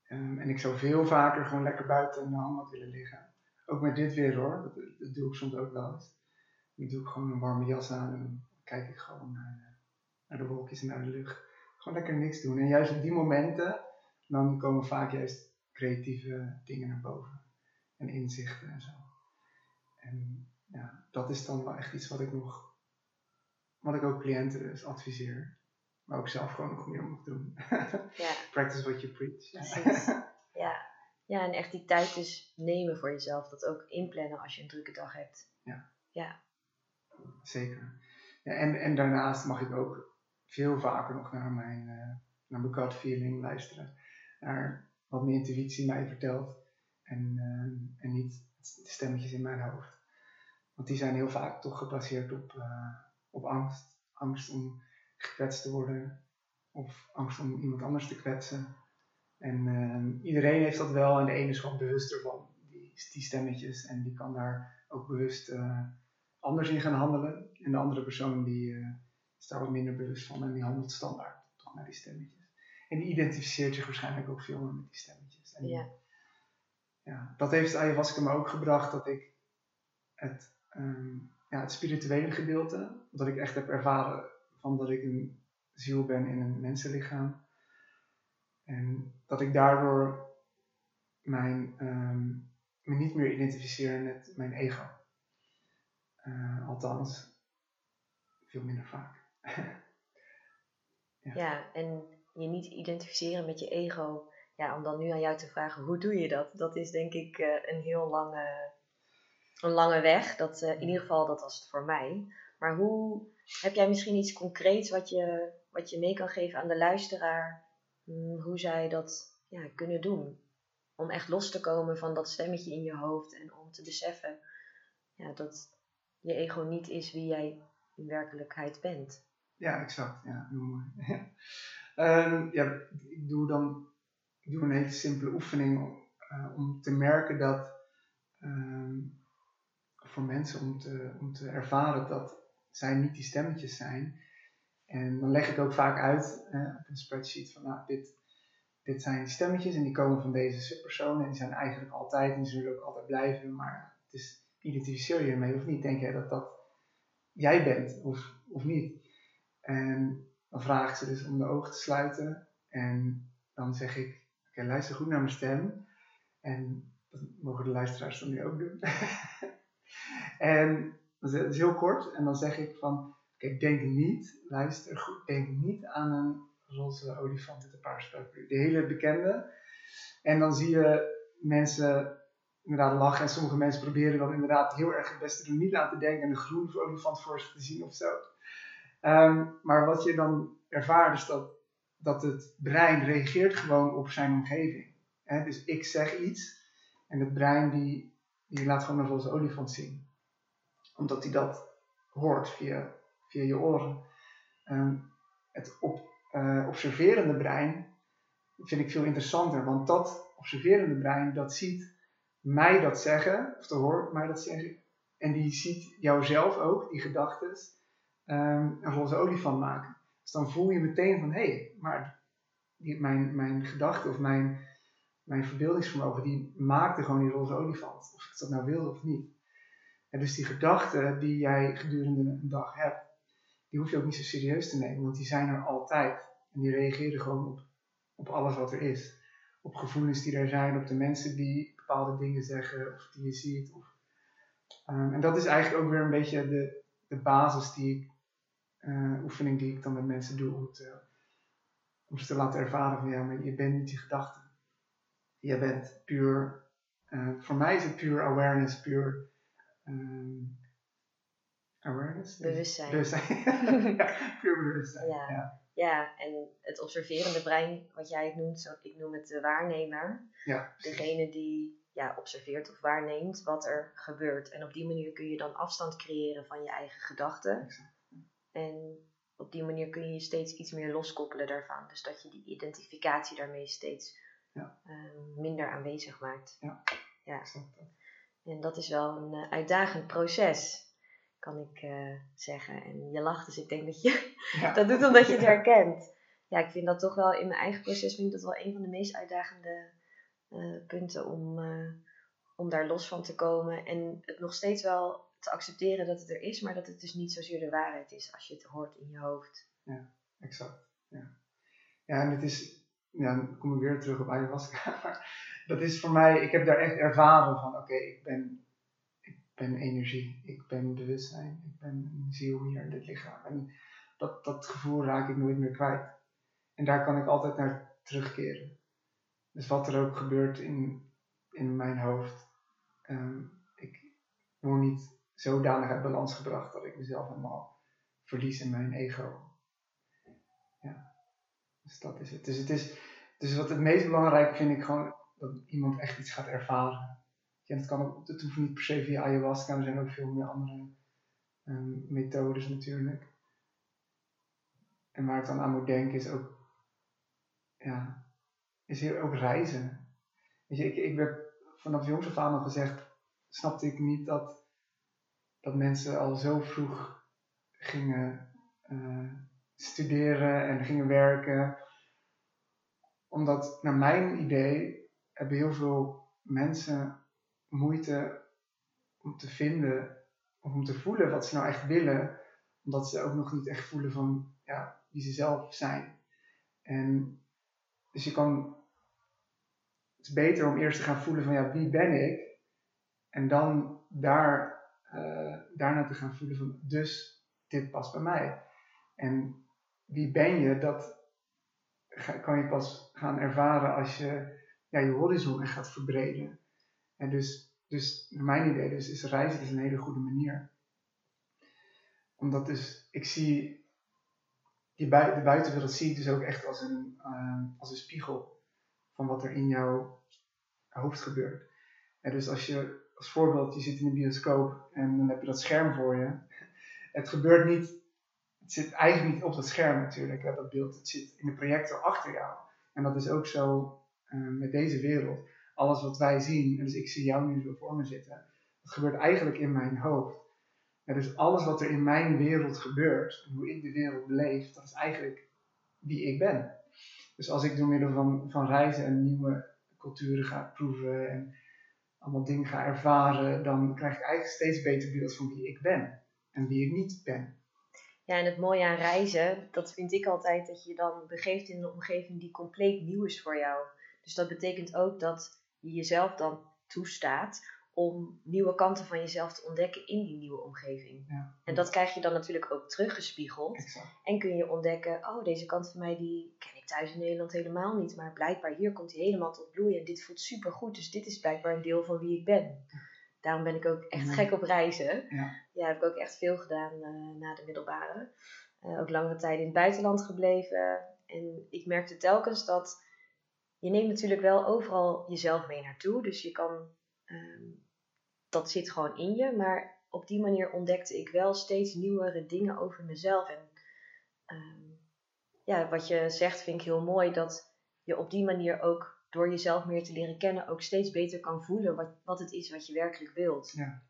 Ehm, en ik zou veel vaker gewoon lekker buiten in de hangmat willen liggen. Ook met dit weer hoor, dat, doe ik soms ook wel eens. Dan doe ik gewoon een warme jas aan en kijk ik gewoon naar, naar de wolkjes en naar de lucht. Gewoon lekker niks doen. En juist op die momenten, dan komen vaak juist creatieve dingen naar boven. En inzichten en zo. En ja, dat is dan wel echt iets wat ik nog, wat ik ook cliënten dus adviseer. Maar ook zelf gewoon nog meer moet doen. ja. Practice what you preach. Ja. ja. Ja, en echt die tijd dus nemen voor jezelf. Dat ook inplannen als je een drukke dag hebt. Ja. Ja. Zeker. Ja, en, en daarnaast mag ik ook veel vaker nog naar mijn, uh, naar mijn gut feeling luisteren. Naar wat mijn intuïtie mij vertelt. En, uh, en niet de stemmetjes in mijn hoofd. Want die zijn heel vaak toch gebaseerd op, uh, op angst. Angst om gekwetst te worden. Of angst om iemand anders te kwetsen. En iedereen heeft dat wel en de ene is gewoon bewuster van die, die stemmetjes en die kan daar ook bewust anders in gaan handelen. En de andere persoon die is daar wat minder bewust van en die handelt standaard toch naar die stemmetjes. En die identificeert zich waarschijnlijk ook veel meer met die stemmetjes. En, ja. ja. Dat heeft ayahuasca me ook gebracht dat ik het, um, ja, het spirituele gedeelte, dat ik echt heb ervaren van dat ik een ziel ben in een mensenlichaam. En dat ik daardoor mijn, um, me niet meer identificeer met mijn ego. Uh, althans, veel minder vaak. ja. en je niet identificeren met je ego. Ja, om dan nu aan jou te vragen, hoe doe je dat? Dat is denk ik uh, een heel lange, een lange weg. Dat, uh, in ieder geval, dat was het voor mij. Maar hoe, heb jij misschien iets concreets wat je, wat je mee kan geven aan de luisteraar? Hm, hoe zij dat ja, kunnen doen? Om echt los te komen van dat stemmetje in je hoofd en om te beseffen ja, dat je ego niet is wie jij in werkelijkheid bent. Ja, exact. Ja, heel mooi. um, ja, ik doe dan ik doe een hele simpele oefening om, uh, om te merken dat um, voor mensen om te, om te ervaren dat zij niet die stemmetjes zijn. En dan leg ik ook vaak uit uh, op een spreadsheet van nou, dit, dit zijn stemmetjes en die komen van deze subpersonen en die zijn eigenlijk altijd en zullen ook altijd blijven, maar het is, identificeer je ermee of niet? Denk jij dat dat jij bent of, of niet? En dan vraag ik ze dus om de ogen te sluiten en dan zeg ik, oké, luister goed naar mijn stem en dat mogen de luisteraars dan nu ook doen. en dat is heel kort en dan zeg ik van, oké, denk niet, luister goed, denk niet aan een roze olifant met een paarse De hele bekende. En dan zie je mensen inderdaad lachen en sommige mensen proberen dan inderdaad heel erg het beste te doen, niet aan te denken aan een groene olifant voor zich te zien of zo. Um, maar wat je dan ervaart is dat, dat het brein reageert gewoon op zijn omgeving. Dus ik zeg iets en het brein die, die laat gewoon een roze olifant zien. Omdat hij dat hoort via, via je oren. Um, het op, uh, observerende brein vind ik veel interessanter, want dat observerende brein dat ziet mij dat zeggen, of te hoort mij dat zeggen, en die ziet jouzelf ook, die gedachten, een roze olifant maken. Dus dan voel je meteen van, hé, hey, maar die, mijn, mijn gedachte of mijn, mijn verbeeldingsvermogen, die maakte gewoon die roze olifant. Of ik dat nou wilde of niet. En dus die gedachten die jij gedurende een dag hebt, die hoef je ook niet zo serieus te nemen, want die zijn er altijd. En die reageren gewoon op, op alles wat er is. Op gevoelens die er zijn, op de mensen die bepaalde dingen zeggen of die je ziet. Of, um, en dat is eigenlijk ook weer een beetje de, de basis die ik, uh, oefening die ik dan met mensen doe om, te, om ze te laten ervaren van ja, maar je bent niet die gedachte. Je bent puur, uh, voor mij is het puur awareness, puur um, awareness? Bewustzijn. Bewustzijn. ja, puur bewustzijn. Ja. ja. Ja. en het observerende brein, wat jij het noemt, zo, ik noem het de waarnemer. Ja, Degene die ja, observeert of waarneemt wat er gebeurt. En op die manier kun je dan afstand creëren van je eigen gedachten. En op die manier kun je je steeds iets meer loskoppelen daarvan. Dus dat je die identificatie daarmee steeds ja. uh, minder aanwezig maakt. Ja, ja. En dat is wel een uh, uitdagend proces, kan ik uh, zeggen. En je lacht, dus ik denk dat je ja. dat doet omdat je het herkent. ja, ik vind dat toch wel in mijn eigen proces vind ik dat wel een van de meest uitdagende eh, punten om, om daar los van te komen. En het nog steeds wel te accepteren dat het er is, maar dat het dus niet zozeer de waarheid is als je het hoort in je hoofd. Ja, exact. Ja, ja en het is, ja, dan kom ik weer terug op ayahuasca, dat is voor mij, ik heb daar echt ervaren van, oké, ik, ben, ik ben energie, ik ben bewustzijn, ik ben een ziel hier in dit lichaam. En dat, dat gevoel raak ik nooit meer kwijt. En daar kan ik altijd naar terugkeren. Dus wat er ook gebeurt in, in mijn hoofd, ehm, ik word niet zodanig uit balans gebracht dat ik mezelf helemaal verlies in mijn ego. Ja, dus dat is het. Dus, het is, dus wat het meest belangrijk vind ik gewoon dat iemand echt iets gaat ervaren. Ja, het, kan ook, het hoeft niet per se via ayahuasca, er zijn ook veel meer andere um, methodes natuurlijk. En waar ik dan aan moet denken is ook, ja, is ook reizen. Weet je, ik, ik werd vanaf jongs af aan al gezegd, snapte ik niet dat, dat mensen al zo vroeg gingen uh, studeren en gingen werken. Omdat, naar mijn idee, hebben heel veel mensen moeite om te vinden of om te voelen wat ze nou echt willen, omdat ze ook nog niet echt voelen van ja, wie ze zelf zijn. En dus je kan, het is beter om eerst te gaan voelen van ja, wie ben ik? En dan daar, uh, daarna te gaan voelen van dus dit past bij mij. En wie ben je, dat kan je pas gaan ervaren als je ja, je horizon echt gaat verbreden. En dus, dus naar mijn idee dus is reizen dus een hele goede manier. Omdat dus, ik zie die de buitenwereld zie ik dus ook echt als een, uh, als een spiegel van wat er in jouw hoofd gebeurt. En dus als je als voorbeeld, je zit in een bioscoop en dan heb je dat scherm voor je. Het gebeurt niet, het zit eigenlijk niet op dat scherm natuurlijk, dat beeld. Het zit in de projector achter jou. En dat is ook zo uh, met deze wereld. Alles wat wij zien, en dus ik zie jou nu zo voor me zitten, dat gebeurt eigenlijk in mijn hoofd dus alles wat er in mijn wereld gebeurt, hoe ik de wereld beleef, dat is eigenlijk wie ik ben. Dus als ik door middel van, van reizen en nieuwe culturen ga proeven en allemaal dingen ga ervaren, dan krijg ik eigenlijk steeds beter beeld van wie ik ben en wie ik niet ben. Ja, en het mooie aan reizen, dat vind ik altijd dat je dan begeeft in een omgeving die compleet nieuw is voor jou. Dus dat betekent ook dat je jezelf dan toestaat om nieuwe kanten van jezelf te ontdekken in die nieuwe omgeving. Ja. En dat krijg je dan natuurlijk ook teruggespiegeld. En kun je ontdekken, oh, deze kant van mij die ken ik thuis in Nederland helemaal niet. Maar blijkbaar hier komt hij helemaal tot bloei en dit voelt super goed. Dus dit is blijkbaar een deel van wie ik ben. Daarom ben ik ook echt gek op reizen. Ja. ja, heb ik ook echt veel gedaan uh, na de middelbare. Uh, ook langere tijd in het buitenland gebleven. En ik merkte telkens dat je neemt natuurlijk wel overal jezelf mee naartoe. Dus je kan ehm, dat zit gewoon in je. Maar op die manier ontdekte ik wel steeds nieuwere dingen over mezelf. En ehm, ja, wat je zegt vind ik heel mooi. Dat je op die manier ook door jezelf meer te leren kennen ook steeds beter kan voelen wat, wat het is wat je werkelijk wilt. Ja.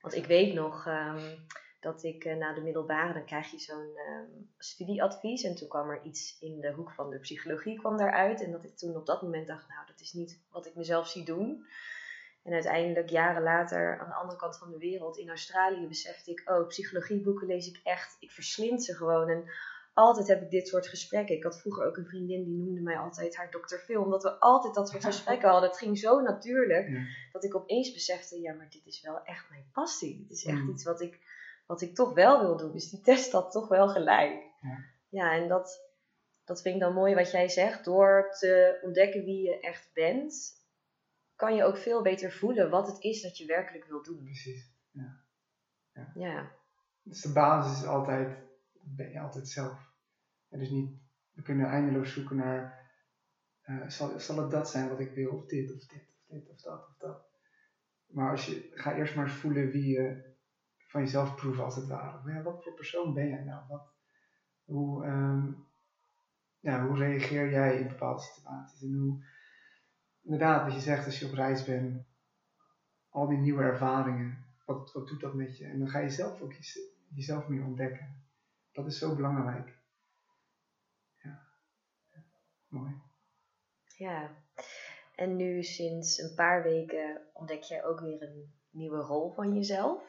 Want ik weet nog ehm, dat ik uh, na de middelbare, dan krijg je zo'n ehm, studieadvies. En toen kwam er iets in de hoek van de psychologie kwam daaruit. En dat ik toen op dat moment dacht, nou dat is niet wat ik mezelf zie doen. En uiteindelijk, jaren later, aan de andere kant van de wereld, in Australië, besefte ik: oh, psychologieboeken lees ik echt. Ik verslind ze gewoon. En altijd heb ik dit soort gesprekken. Ik had vroeger ook een vriendin die noemde mij altijd haar dokter Phil, omdat we altijd dat soort gesprekken hadden. Het ging zo natuurlijk dat ik opeens besefte: ja, maar dit is wel echt mijn passie. Het is echt mm. iets wat ik, wat ik toch wel wil doen. Dus die test had toch wel gelijk. Ja, ja en dat, dat vind ik dan mooi wat jij zegt. Door te ontdekken wie je echt bent kan je ook veel beter voelen wat het is dat je werkelijk wil doen. Precies, ja. Ja. ja. Dus de basis is altijd, ben je altijd zelf. En dus niet, we kunnen eindeloos zoeken naar, uh, zal, zal het dat zijn wat ik wil, of dit, of dit, of dit, of dat, of dat. Maar als je, ga eerst maar eens voelen wie je van jezelf proeven als het ware. Ja, wat voor persoon ben jij nou? Wat, hoe, um, ja, hoe reageer jij in bepaalde situaties? En hoe, inderdaad, wat je zegt als je op reis bent, al die nieuwe ervaringen, wat, wat doet dat met je? En dan ga je zelf ook jezelf meer ontdekken. Dat is zo belangrijk. Ja. mooi. Ja, en nu sinds een paar weken ontdek jij ook weer een nieuwe rol van jezelf.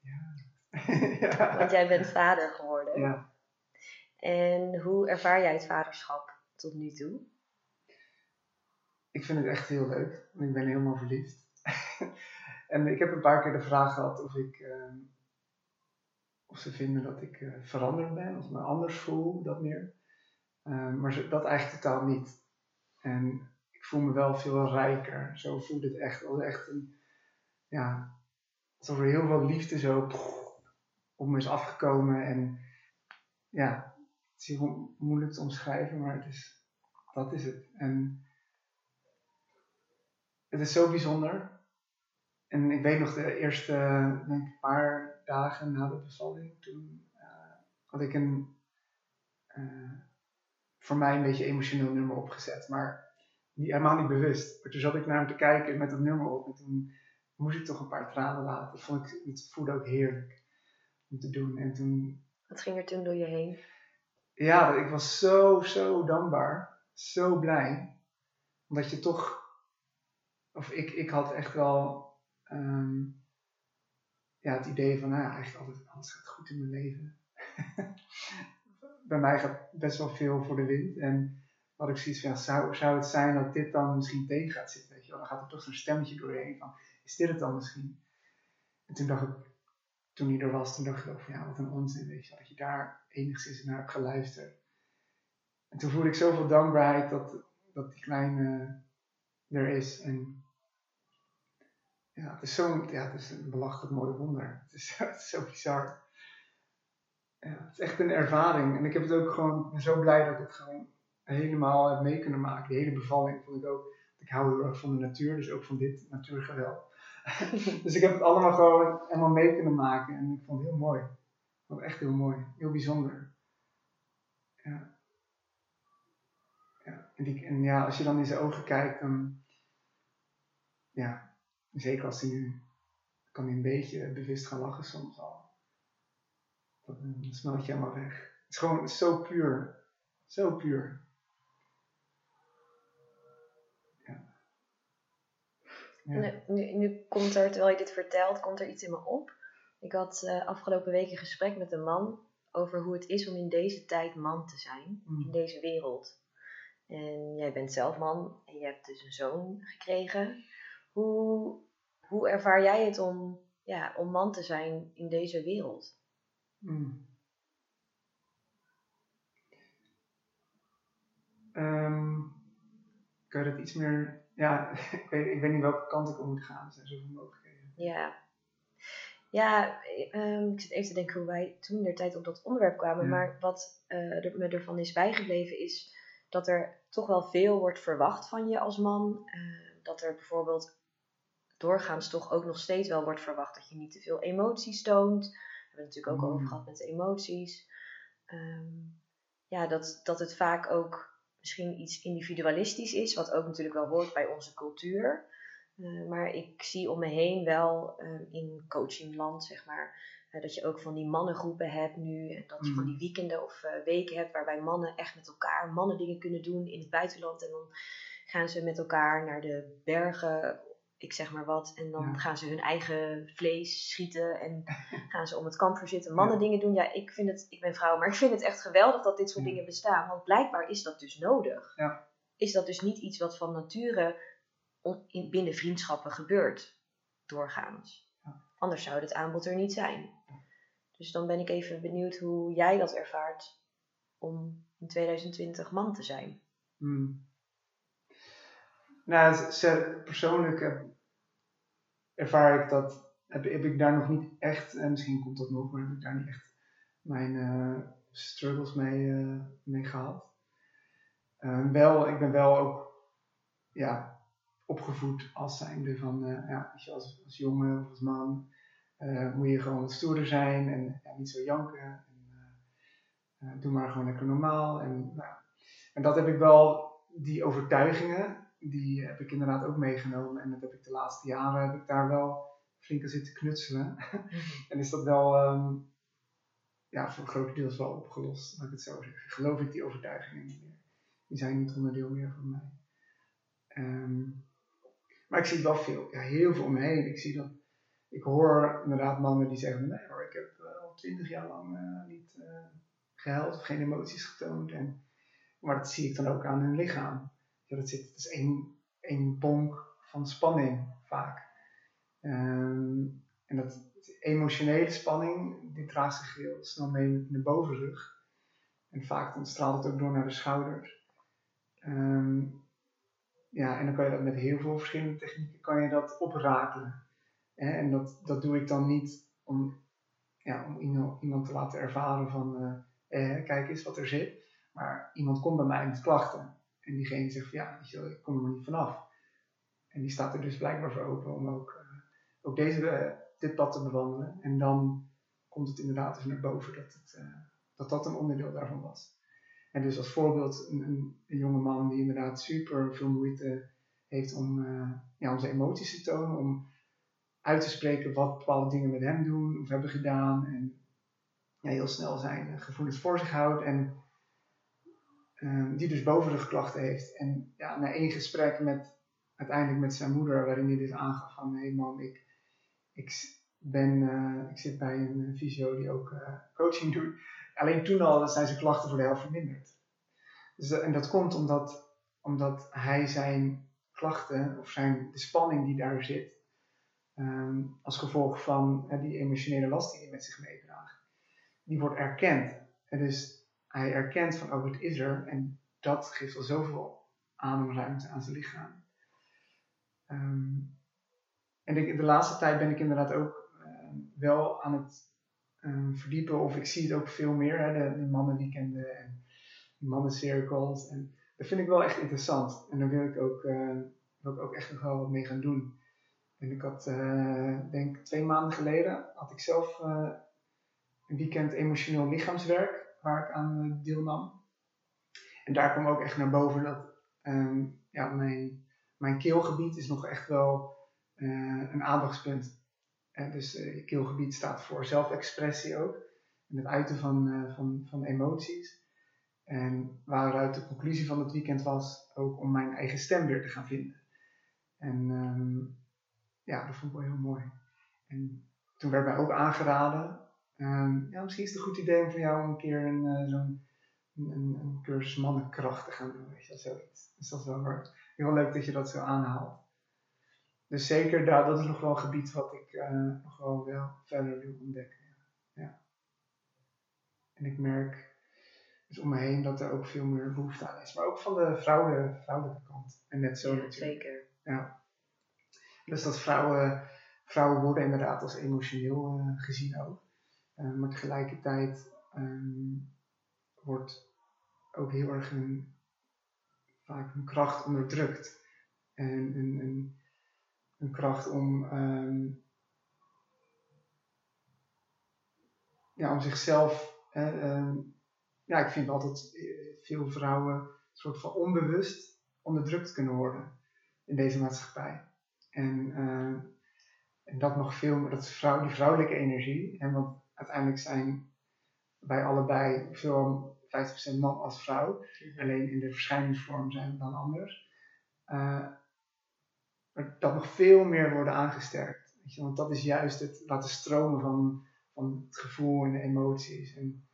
Ja. ja. Want jij bent vader geworden. Ja. En hoe ervaar jij het vaderschap tot nu toe? Ik vind het echt heel leuk. Ik ben helemaal verliefd. en ik heb een paar keer de vraag gehad of ik... Ehm, of ze vinden dat ik uh, veranderd ben, of me anders voel, dat meer. Ehm, maar dat eigenlijk totaal niet. En ik voel me wel veel rijker. Zo voelt het echt. Als echt een, ja, alsof er heel veel liefde zo op me is afgekomen. En ja, het is heel moeilijk te omschrijven, maar het is, dat is het. En het is zo bijzonder. En ik weet nog de eerste denk ik, paar dagen na de bevalling, toen uh, had ik een uh, voor mij een beetje emotioneel nummer opgezet. Maar niet, helemaal niet bewust. Maar toen zat ik naar hem te kijken met dat nummer op. En toen moest ik toch een paar tranen laten. Dat vond ik, het voelde ook heerlijk om te doen. En toen... Wat ging er toen door je heen? Ja, ik was zo, zo dankbaar. Zo blij. Omdat je toch... Of ik, ik had echt wel... Um, ja, het idee van, nou ja, eigenlijk altijd, alles gaat goed in mijn leven. Bij mij gaat best wel veel voor de wind. En had ik zoiets van, ja, zou, zou het zijn dat dit dan misschien tegen gaat zitten? Weet je? Dan gaat er toch zo'n stemmetje doorheen van, is dit het dan misschien? En toen dacht ik, toen hij er was, toen dacht ik van, ja, wat een onzin, weet je dat je daar enigszins naar hebt geluisterd. En toen voelde ik zoveel dankbaarheid dat, dat die kleine er is. En ja, het is, zo, ja, het is een belachelijk mooi wonder. Het is, zo bizar. Ja, het is echt een ervaring. En ik heb het ook gewoon, ben zo blij dat ik het gewoon helemaal heb mee kunnen maken. Die hele bevalling vond ik ook, ik hou heel erg van de natuur, dus ook van dit natuurgeweld. dus ik heb het allemaal gewoon helemaal mee kunnen maken en ik vond het heel mooi. Ik vond het echt heel mooi, heel bijzonder. Ja. Ja, en, die, en ja, als je dan in zijn ogen kijkt, dan, ja, zeker als hij nu, kan hij een beetje bewust gaan lachen soms al. Dan smelt je helemaal weg. Het is gewoon zo puur. Zo puur. Ja. Nu, nu, komt er, terwijl je dit vertelt, komt er iets in me op. Ik had uh, afgelopen week een gesprek met een man over hoe het is om in deze tijd man te zijn, mm. in deze wereld. En jij bent zelf man en je hebt dus een zoon gekregen. Hoe, hoe ervaar jij het om, ja, om man te zijn in deze wereld? Mm. Um, kan je dat iets meer ja, ik weet, ik weet niet welke kant ik op moet gaan. Er zijn zoveel mogelijkheden. Ja. Ja, um, ik zit even te denken hoe wij toen der tijd op dat onderwerp kwamen. Maar wat uh, er, me ervan is bijgebleven is dat er toch wel veel wordt verwacht van je als man. Uh, dat er bijvoorbeeld doorgaans toch ook nog steeds wel wordt verwacht dat je niet te veel emoties toont. We hebben het natuurlijk ook mm. over gehad met emoties. Um, ja, dat, dat het vaak ook misschien iets individualistisch is, wat ook natuurlijk wel hoort bij onze cultuur. Uh, maar ik zie om me heen wel uh, in coachingland, zeg maar, uh, dat je ook van die mannengroepen hebt nu. En dat je van die mm. weekenden of weken hebt waarbij mannen echt met elkaar mannen dingen kunnen doen in het buitenland. En dan gaan ze met elkaar naar de bergen ik zeg maar wat. En dan gaan ze hun eigen vlees schieten en gaan ze om het kamp zitten. Mannen dingen doen. Ja, ik vind het, ik ben vrouw, maar ik vind het echt geweldig dat dit soort dingen bestaan. Want blijkbaar is dat dus nodig. Ja. Is dat dus niet iets wat van nature in, binnen vriendschappen gebeurt, doorgaans. Anders zou het aanbod er niet zijn. Dus dan ben ik even benieuwd hoe jij dat ervaart om in 2020 man te zijn. Hmm. Nou, persoonlijk ervaar ik dat, heb, heb, ik daar nog niet echt, en misschien komt dat nog, maar heb ik daar niet echt mijn uh, struggles mee, uh, mee gehad. Uh, wel, ik ben wel ook ja, opgevoed als zijnde van, ja, als, als jongen of als man moet je gewoon wat stoerder zijn en ja, niet zo janken. En, doe maar gewoon lekker normaal. En, nou, en dat heb ik wel, die overtuigingen, die heb ik inderdaad ook meegenomen. En dat heb ik de laatste jaren heb ik daar wel flink aan zitten knutselen. en is dat wel um, ja, voor een groot deel wel opgelost, laat ik het zo zeggen. Geloof ik die overtuigingen niet meer. die zijn niet onderdeel meer van mij. Ehm, maar ik zie wel veel, ja, heel veel om me heen. Ik, zie dat, ik hoor inderdaad mannen die zeggen, nee hoor, ik heb uh, al twintig jaar lang uh, niet uh, gehuild of geen emoties getoond. En, maar dat zie ik dan ook aan hun lichaam. Ja, dat, zit, dat is één, één bonk van spanning vaak. Um, en dat emotionele spanning, die draagt zich heel snel mee de bovenrug. En vaak dan straalt het ook door naar de schouders. Um, ja, en dan kan je dat met heel veel verschillende technieken kan je dat oprakelen. En dat, dat doe ik dan niet om, ja, om iemand te laten ervaren van eh, eh, kijk eens wat er zit. Maar iemand komt bij mij met klachten. En diegene zegt ja, ik kom er maar niet vanaf. En die staat er dus blijkbaar voor open om ook, uh, ook deze, uh, dit pad te bewandelen. En dan komt het inderdaad eens naar boven dat, het, uh, dat dat een onderdeel daarvan was. En dus als voorbeeld een, een, een jonge man die inderdaad super veel moeite heeft om, ja, om zijn emoties te tonen, om uit te spreken wat bepaalde dingen met hem doen of hebben gedaan. En ja, heel snel zijn gevoelens voor zich houdt. En um, die dus bovenrugklachten heeft. En ja, na één gesprek met uiteindelijk met zijn moeder, waarin hij dus aangaf van hé man, ik, ik, ben, uh, ik zit bij een fysio die ook uh, coaching doet. Alleen toen al zijn zijn klachten voor de helft verminderd. Dus, en dat komt omdat, omdat hij zijn klachten, of zijn, de spanning die daar zit, um, als gevolg van die emotionele last die hij met zich meedraagt, die wordt erkend. En dus hij erkent van, oh het is er, en dat geeft al zoveel ademruimte aan zijn lichaam. Um, en de, de, laatste tijd ben ik inderdaad ook uh, wel aan het uh, verdiepen, of ik zie het ook veel meer, hè, de, de mannenweekenden en de mannencirkels. En dat vind ik wel echt interessant. En daar wil ik ook, uh, wil ik ook echt nog wel wat mee gaan doen. En ik had, uh, denk twee maanden geleden, had ik zelf uh, een weekend emotioneel lichaamswerk waar ik aan deelnam. En daar kwam ook echt naar boven dat um, ja, mijn mijn keelgebied is nog echt wel uh, een aandachtspunt. Uh, dus uh, keelgebied staat voor zelfexpressie ook. En het uiten van, van, van emoties. En waaruit de conclusie van het weekend was ook om mijn eigen stem weer te gaan vinden. En um, ja, dat vond ik wel heel mooi. En toen werd mij ook aangeraden, um, ja, misschien is het een goed idee om voor jou een keer een, zo'n een, een, cursus mannenkracht te gaan doen. Weet je, zoiets. Dus dat is wel heel leuk dat je dat zo aanhaalt. Dus zeker, daar, dat is nog wel een gebied wat ik uh, nog wel, wel verder wil ontdekken. Ja. En ik merk dus om me heen dat er ook veel meer behoefte aan is. Maar ook van de vrouwelijke, vrouwelijke kant. En net zo ja, natuurlijk. Zeker. Ja. Dus dat vrouwen, vrouwen worden inderdaad als emotioneel uh, gezien ook. Uh, maar tegelijkertijd um, wordt ook heel erg hun, vaak hun kracht onderdrukt. En een, een, een kracht om, um, ja, om zichzelf. um, ja, ik vind altijd eh, veel vrouwen een soort van onbewust onderdrukt kunnen worden in deze maatschappij. En, en dat nog veel meer, dat vrouw, die vrouwelijke energie. En want uiteindelijk zijn wij allebei veel 50% man als vrouw. Alleen in de verschijningsvorm zijn we dan anders. Uh, dat nog veel meer worden aangesterkt. Weet je? Want dat is juist het laten stromen van, van het gevoel en de emoties. En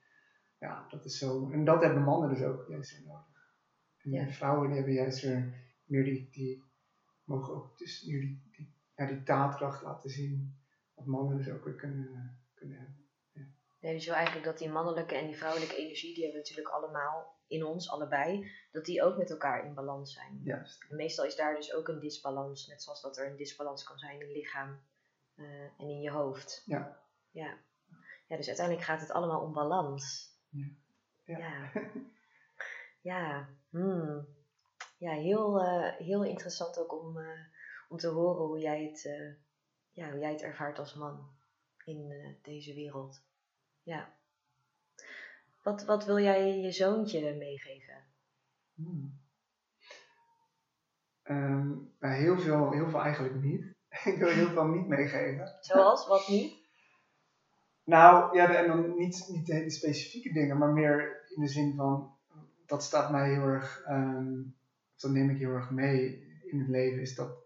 ja, dat is zo. En dat hebben mannen dus ook juist nodig. En ja. vrouwen die hebben juist weer meer die, die mogen ook dus meer die, die, ja, die daadkracht laten zien. Wat mannen dus ook weer kunnen, kunnen hebben. Nee, dus wil eigenlijk dat die mannelijke en die vrouwelijke energie, die hebben we natuurlijk allemaal in ons, allebei, dat die ook met elkaar in balans zijn. Juist. En meestal is daar dus ook een disbalans, net zoals dat er een disbalans kan zijn in je lichaam uh, en in je hoofd. Ja. ja. Ja, dus uiteindelijk gaat het allemaal om balans. Ja. Ja. Ja, ja. Hmm. ja heel, uh, heel interessant ook om, uh, om te horen hoe jij het, ja, hoe jij het ervaart als man in deze wereld. Ja. Wat, wat wil jij je zoontje meegeven? Hmm. Um, heel, veel, heel veel eigenlijk niet. ik wil heel veel niet meegeven. Zoals? Wat niet? Nou, ja, en dan niet, niet de hele specifieke dingen, maar meer in de zin van dat staat mij heel erg, ehm, dat neem ik heel erg mee in het leven, is dat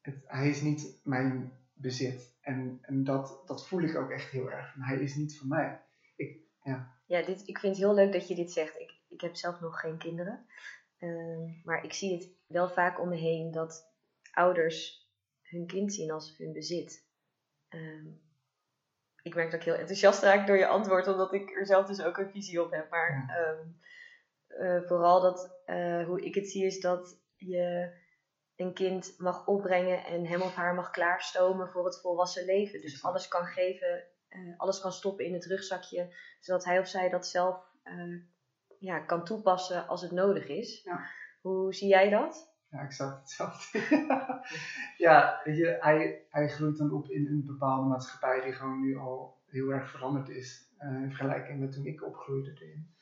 het, hij is niet mijn bezit. En, en dat, dat voel ik ook echt heel erg. Hij is niet van mij. Ik, ja. Ja, dit, ik vind het heel leuk dat je dit zegt. Ik, ik heb zelf nog geen kinderen. Ehm, maar ik zie het wel vaak om me heen dat ouders hun kind zien als hun bezit. Ehm, ik merk dat ik heel enthousiast raak door je antwoord, omdat ik er zelf dus ook een visie op heb. Maar ehm, eh, vooral dat, eh, hoe ik het zie, is dat je een kind mag opbrengen en hem of haar mag klaarstomen voor het volwassen leven. Dus alles kan geven, uh, alles kan stoppen in het rugzakje, zodat hij of zij dat zelf ja, kan toepassen als het nodig is. Ja. Hoe zie jij dat? Ja, exact hetzelfde. ja, je, hij, hij groeit dan op in een bepaalde maatschappij die gewoon nu al heel erg veranderd is. Uh, in vergelijking met toen ik opgroeide erin.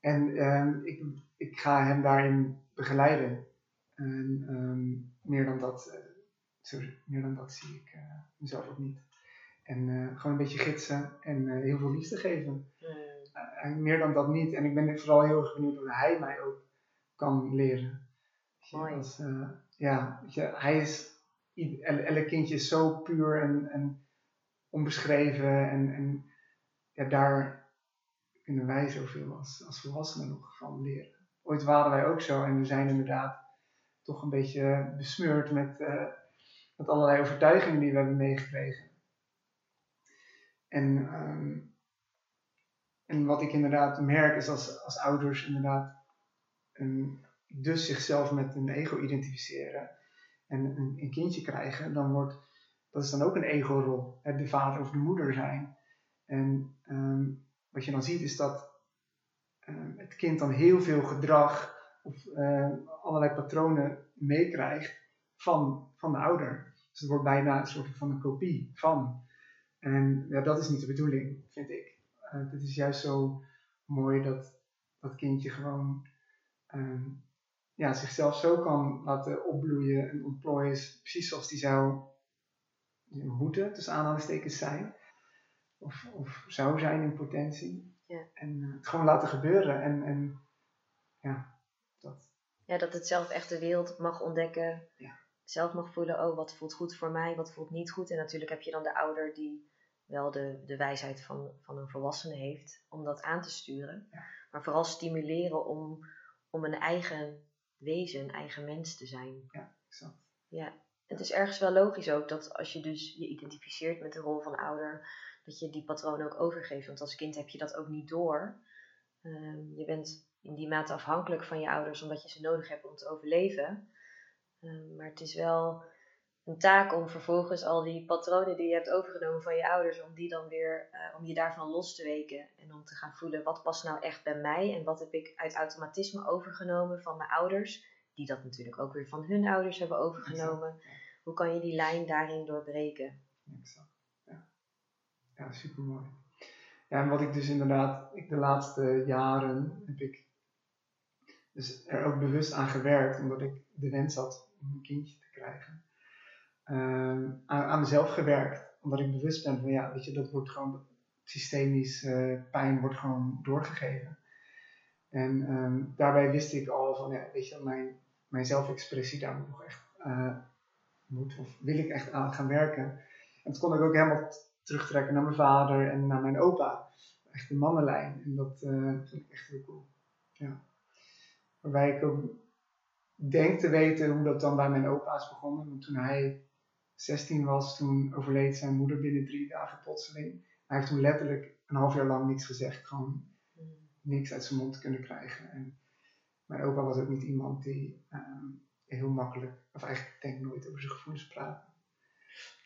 En uh, ik, ik ga hem daarin begeleiden. En um, meer, dan dat, uh, sorry, meer dan dat zie ik uh, mezelf ook niet. En gewoon een beetje gidsen en heel veel liefde geven. Meer dan dat niet. En ik ben vooral heel erg benieuwd hoe hij mij ook kan leren. Mooi. Ja, je, hij is, elk kindje is zo puur en, en onbeschreven. En, en ja, daar kunnen wij zoveel als, als volwassenen nog van leren. Ooit waren wij ook zo en we zijn inderdaad toch een beetje besmeurd met, uh, met allerlei overtuigingen die we hebben meegekregen. En, um, en wat ik inderdaad merk is als, als ouders inderdaad dus zichzelf met een ego identificeren en een, een, kindje krijgen, dan wordt dat is dan ook een ego-rol, de vader of de moeder zijn. En um, wat je dan ziet is dat um, het kind dan heel veel gedrag of uh, allerlei patronen meekrijgt van, van de ouder. Dus het wordt bijna een soort van een kopie van. En ja, dat is niet de bedoeling, vind ik. Uh, het is juist zo mooi dat dat kindje gewoon um, ja, zichzelf zo kan laten opbloeien en ontplooien, precies zoals die zou moeten, tussen aanhalingstekens, zijn. Of, of zou zijn in potentie. Ja. En uh, het gewoon laten gebeuren. En, en ja. Ja, dat het zelf echt de wereld mag ontdekken. Ja. Zelf mag voelen, oh, wat voelt goed voor mij, wat voelt niet goed. En natuurlijk heb je dan de ouder die wel de, de wijsheid van, van een volwassene heeft om dat aan te sturen. Ja. Maar vooral stimuleren om, om een eigen wezen, een eigen mens te zijn. Ja, exact. Ja, het is ergens wel logisch ook dat als je dus je identificeert met de rol van ouder, dat je die patroon ook overgeeft. Want als kind heb je dat ook niet door. Um, je bent in die mate afhankelijk van je ouders omdat je ze nodig hebt om te overleven. Um, maar het is wel een taak om vervolgens al die patronen die je hebt overgenomen van je ouders, om die dan weer, uh, om je daarvan los te weken. En om te gaan voelen wat past nou echt bij mij en wat heb ik uit automatisme overgenomen van mijn ouders die dat natuurlijk ook weer van hun ouders hebben overgenomen. Hoe kan je die lijn daarin doorbreken? Exact. Ja, ja super mooi. Ja, en wat ik dus inderdaad, ik de laatste jaren heb ik dus er ook bewust aan gewerkt, omdat ik de wens had om een kindje te krijgen. Uh, aan, aan, mezelf gewerkt, omdat ik bewust ben van ja, weet je, dat wordt gewoon systemisch uh, pijn wordt gewoon doorgegeven. En um, daarbij wist ik al van ja, weet je, mijn mijn zelfexpressie daar nog echt uh, moet of wil ik echt aan gaan werken. En dat kon ik ook helemaal terugtrekken naar mijn vader en naar mijn opa. Echt de mannenlijn. En dat uh, vind ik echt heel cool. Ja. Waarbij ik ook denk te weten hoe dat dan bij mijn opa is begonnen. Want toen hij 16 was, toen overleed zijn moeder binnen drie dagen plotseling. Hij heeft toen letterlijk een half jaar lang niks gezegd. Gewoon niks uit zijn mond kunnen krijgen. En mijn opa was ook niet iemand die um, heel makkelijk, of eigenlijk denk ik nooit over zijn gevoelens praten.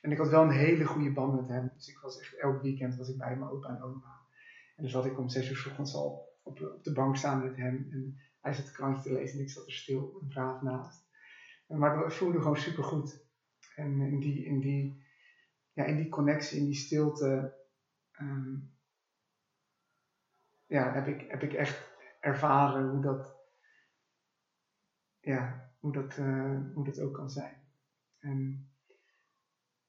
En ik had wel een hele goede band met hem. Dus ik was echt elk weekend was ik bij mijn opa en oma. En dan zat ik om zes uur s ochtends al op, op de bank staan met hem. En hij zat de krantje te lezen en ik zat er stil en braaf naast. Maar dat voelde gewoon super goed. En in die, in die, ja, in die connectie, in die stilte, um, ja, heb, ik, heb ik echt ervaren hoe dat, ja, hoe, dat, uh, hoe dat ook kan zijn. En,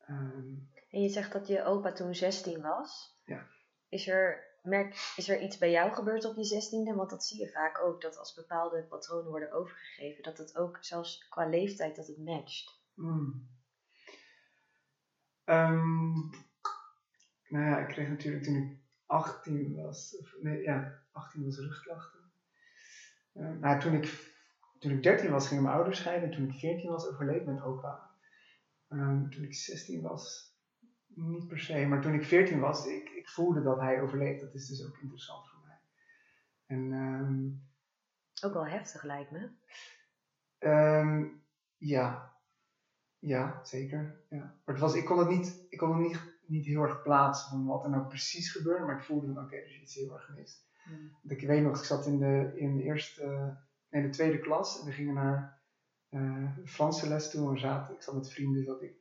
um, en je zegt dat je opa toen 16 was. Ja. Is er merk, is er iets bij jou gebeurd op je zestiende? Want dat zie je vaak ook, dat als bepaalde patronen worden overgegeven, dat het ook zelfs qua leeftijd dat het matcht. Ehm, nou ja, ik kreeg natuurlijk toen ik 18 was, of, nee, ja, 18 was rugklachten. Uh, nou, toen ik, toen ik 13 was, gingen mijn ouders scheiden. Toen ik 14 was, overleed mijn opa. Um, toen ik 16 was, niet per se. Maar toen ik 14 was, ik, ik voelde dat hij overleed. Dat is dus ook interessant voor mij. En, um, ook wel heftig lijkt me. Um, ja. Ja, zeker. Ja. Maar het was, ik kon het niet, ik kon het niet, niet heel erg plaatsen van wat er nou precies gebeurde. Maar ik voelde van oké, okay, er is iets heel erg mis. Hmm. Ik weet nog, ik zat in de, in de eerste, nee, de tweede klas en we gingen naar uh, Franse les toe. We zaten, ik zat met vrienden, zat ik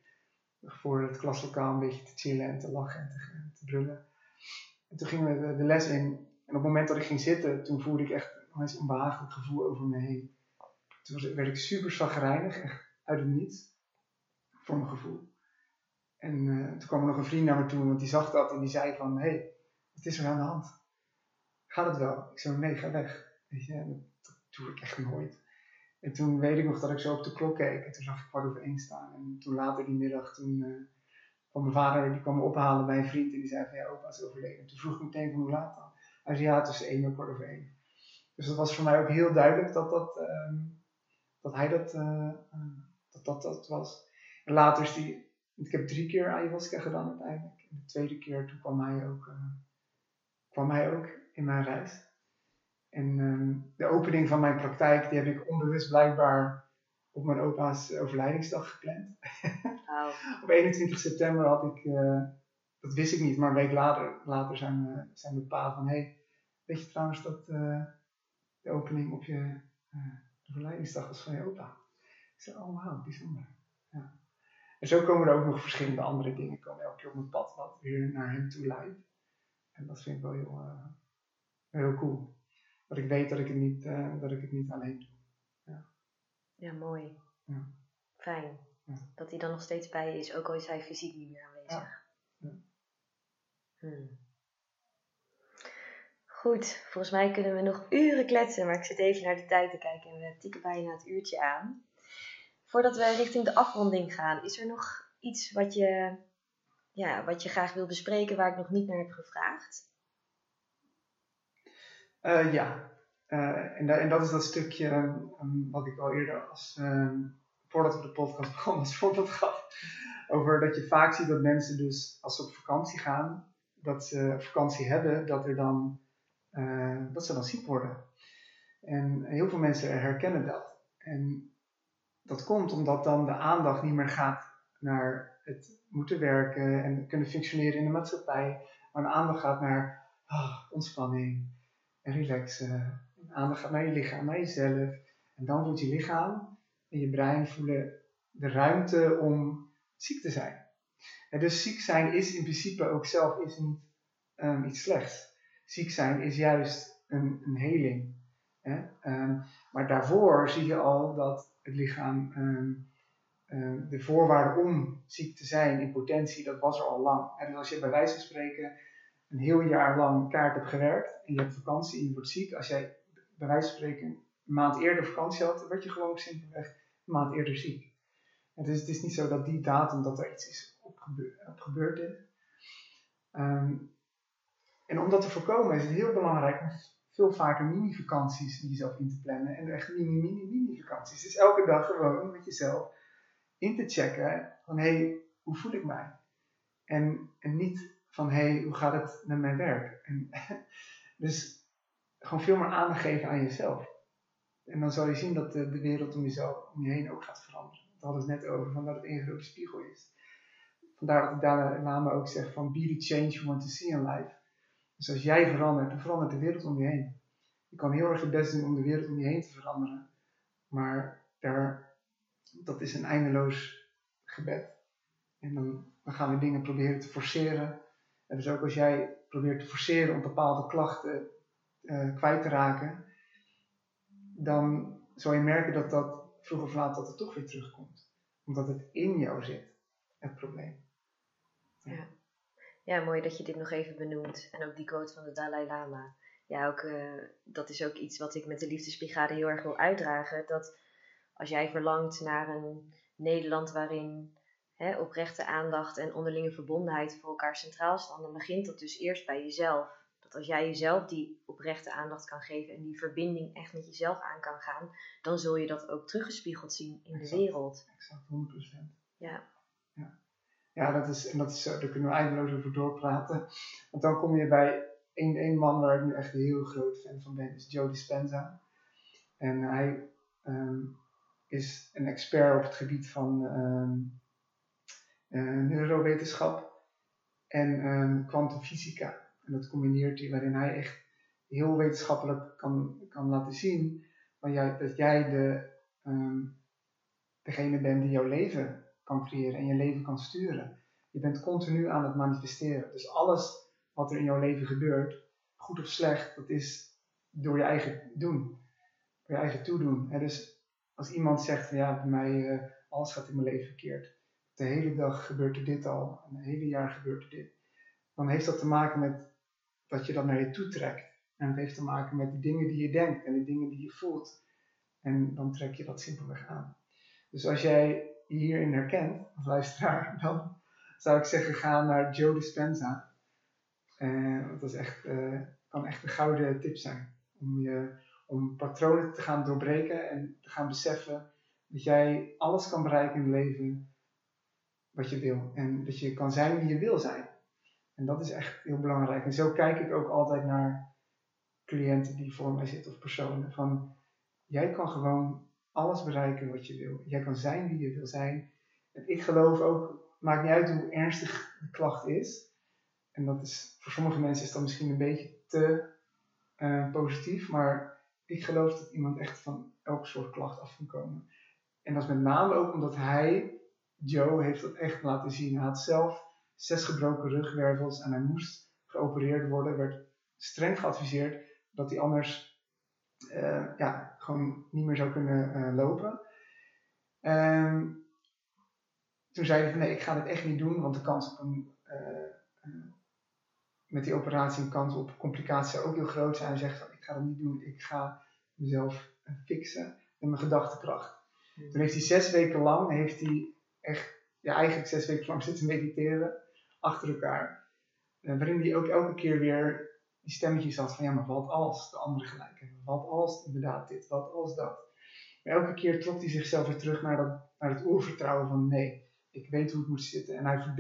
voor het klaslokaal een beetje te chillen en te lachen en te, brullen. En toen gingen we de, les in. En op het moment dat ik ging zitten, toen voelde ik echt een onbehagelijk gevoel over me heen. Toen werd ik super zagrijnig, uit het niets, voor mijn gevoel. En uh, toen kwam er nog een vriend naar me toe, want die zag dat en die zei van, hé, hey, wat is er aan de hand? Gaat het wel? Ik zei, nee, ga weg. Weet je, dat doe ik echt nooit. En toen weet ik nog dat ik zo op de klok keek en toen zag ik kwart over één staan. En toen later die middag, toen uh, kwam mijn vader, die kwam me ophalen bij een vriend en die zei van ja, opa is overleden. En toen vroeg ik meteen van hoe laat dan? Hij zei ja, tussen één en kwart over één. Dus dat was voor mij ook heel duidelijk dat, dat, uh, dat hij dat, uh, dat, dat, dat was. En later die, ik heb drie keer ayahuasca gedaan uiteindelijk. En de tweede keer toen kwam hij ook, kwam hij ook in mijn reis. En um, de opening van mijn praktijk, die heb ik onbewust blijkbaar op mijn opa's overlijdingsdag gepland. Wow. op 21 september had ik, uh, dat wist ik niet, maar een week later, later zijn, we, zijn we bepaald van, hey, weet je trouwens dat uh, de opening op je uh, overlijdingsdag was van je opa? Ik zei, oh wauw, bijzonder. Ja. En zo komen er ook nog verschillende andere dingen komen elke keer op mijn pad wat weer naar hem toe leidt. En dat vind ik wel heel, heel cool dat ik weet dat ik het niet, uh, dat ik het niet alleen doe. Ja, ja mooi. Ja. Fijn. Ja. Dat hij dan nog steeds bij je is, ook al is hij fysiek niet meer aanwezig. Ja. Hmm. Goed, volgens mij kunnen we nog uren kletsen, maar ik zit even naar de tijd te kijken en we tikken bijna het uurtje aan. Voordat we richting de afronding gaan, is er nog iets wat je, ja, wat je graag wil bespreken waar ik nog niet naar heb gevraagd? Uh, ja, uh, en, en, dat is dat stukje um, wat ik al eerder als, um, voordat we de podcast begonnen, als voorbeeld gaf. Over dat je vaak ziet dat mensen dus als ze op vakantie gaan, dat ze vakantie hebben, dat, er dan, uh, dat ze dan ziek worden. En heel veel mensen herkennen dat. En dat komt omdat dan de aandacht niet meer gaat naar het moeten werken en kunnen functioneren in de maatschappij, maar de aandacht gaat naar oh, ontspanning, relaxen. Aandacht gaat naar je lichaam, naar jezelf. En dan voelt je lichaam en je brein voelen de ruimte om ziek te zijn. En dus ziek zijn is in principe ook zelf is niet um, iets slechts. Ziek zijn is juist een, een heling. Hè? Um, maar daarvoor zie je al dat het lichaam um, de voorwaarden om ziek te zijn in potentie, dat was er al lang. En dus als je bij wijze van spreken een heel jaar lang kaart hebt gewerkt en je hebt vakantie en je wordt ziek, als jij bij wijze van spreken een maand eerder vakantie had, word je gewoon simpelweg een maand eerder ziek. En dus het is niet zo dat die datum dat er iets is op, gebeurd. Um, en om dat te voorkomen is het heel belangrijk om veel vaker mini-vakanties in jezelf in te plannen. En echt mini-mini-mini-vakanties. Dus elke dag gewoon met jezelf in te checken van hé, hey, hoe voel ik mij? En, en niet van hé, hey, hoe gaat het met mijn werk? En, dus gewoon veel meer aandacht geven aan jezelf. En dan zal je zien dat de, de wereld om jezelf, om je heen ook gaat veranderen. We hadden het net over, van dat het één grote spiegel is. Vandaar dat ik daarna Lama ook zeg van be the change you want to see in life. Dus als jij verandert, dan verandert de wereld om je heen. Je kan heel erg je best doen om de wereld om je heen te veranderen. Maar daar, dat is een eindeloos gebed. En dan gaan we dingen proberen te forceren. En dus ook als jij probeert te forceren om bepaalde klachten uh, kwijt te raken, dan zal je merken dat dat vroeg of laat dat het toch weer terugkomt. Omdat het in jou zit, het probleem. Ja. Ja, mooi dat je dit nog even benoemt. En ook die quote van de Dalai Lama. Ja, ook, eh, dat is ook iets wat ik met de Liefdesbrigade heel erg wil uitdragen. Dat als jij verlangt naar een Nederland waarin hè, oprechte aandacht en onderlinge verbondenheid voor elkaar centraal staan, dan begint dat dus eerst bij jezelf. Dat als jij jezelf die oprechte aandacht kan geven en die verbinding echt met jezelf aan kan gaan, dan zul je dat ook teruggespiegeld zien in de wereld. Exact, 100%. Ja. ja. Ja, dat is, en dat is, daar kunnen we eindeloos over doorpraten. Want dan kom je bij één, één man waar ik nu echt een heel groot fan van ben, is Joe Dispenza. En hij ehm, is een expert op het gebied van um, neurowetenschap en um, kwantumfysica. En dat combineert hij waarin hij echt heel wetenschappelijk kan, kan laten zien van dat jij de, degene bent die jouw leven kan creëren en je leven kan sturen. Je bent continu aan het manifesteren. Dus alles wat er in jouw leven gebeurt, goed of slecht, dat is door je eigen doen. Door je eigen toedoen. dus als iemand zegt van ja, bij mij uh, alles gaat in mijn leven verkeerd. De hele dag gebeurt er dit al. En het hele jaar gebeurt er dit. Dan heeft dat te maken met dat je dat naar je toe trekt. En het heeft te maken met de dingen die je denkt en de dingen die je voelt. En dan trek je dat simpelweg aan. Dus als jij hierin herkent, als luisteraar, dan zou ik zeggen, ga naar Joe Dispenza. Uh, dat is echt, uh, kan echt een gouden tip zijn. Om, je, om patronen te gaan doorbreken en te gaan beseffen dat jij alles kan bereiken in het leven wat je wil. En dat je kan zijn wie je wil zijn. En dat is echt heel belangrijk. En zo kijk ik ook altijd naar cliënten die voor mij zitten of personen. Van, jij kan gewoon alles bereiken wat je wil. Jij kan zijn wie je wil zijn. En ik geloof ook maakt niet uit hoe ernstig de klacht is. En dat is, voor sommige mensen is dat misschien een beetje te uh, positief, maar ik geloof dat iemand echt van elke soort klacht af kan komen. En dat is met name ook omdat hij, Joe, heeft dat echt laten zien. Hij had zelf zes gebroken rugwervels en hij moest geopereerd worden. werd streng geadviseerd dat hij anders uh, ja, gewoon niet meer zou kunnen uh, lopen. Um, toen zei hij van nee, ik ga dit echt niet doen, want de kans op een, uh, met die operatie, een kans op complicaties zou ook heel groot zijn. Hij zegt van ik ga dat niet doen, ik ga mezelf fixen met mijn gedachtekracht. Hmm. Toen heeft hij zes weken lang, heeft hij echt, ja eigenlijk zes weken lang zitten mediteren, achter elkaar. Uh, waarin hij ook elke keer weer die stemmetjes had van ja, maar wat als de andere gelijk hebben? Wat als inderdaad dit? Wat als dat? Maar elke keer trok hij zichzelf weer terug naar, dat, naar het oervertrouwen van nee, ik weet hoe het moet zitten. En hij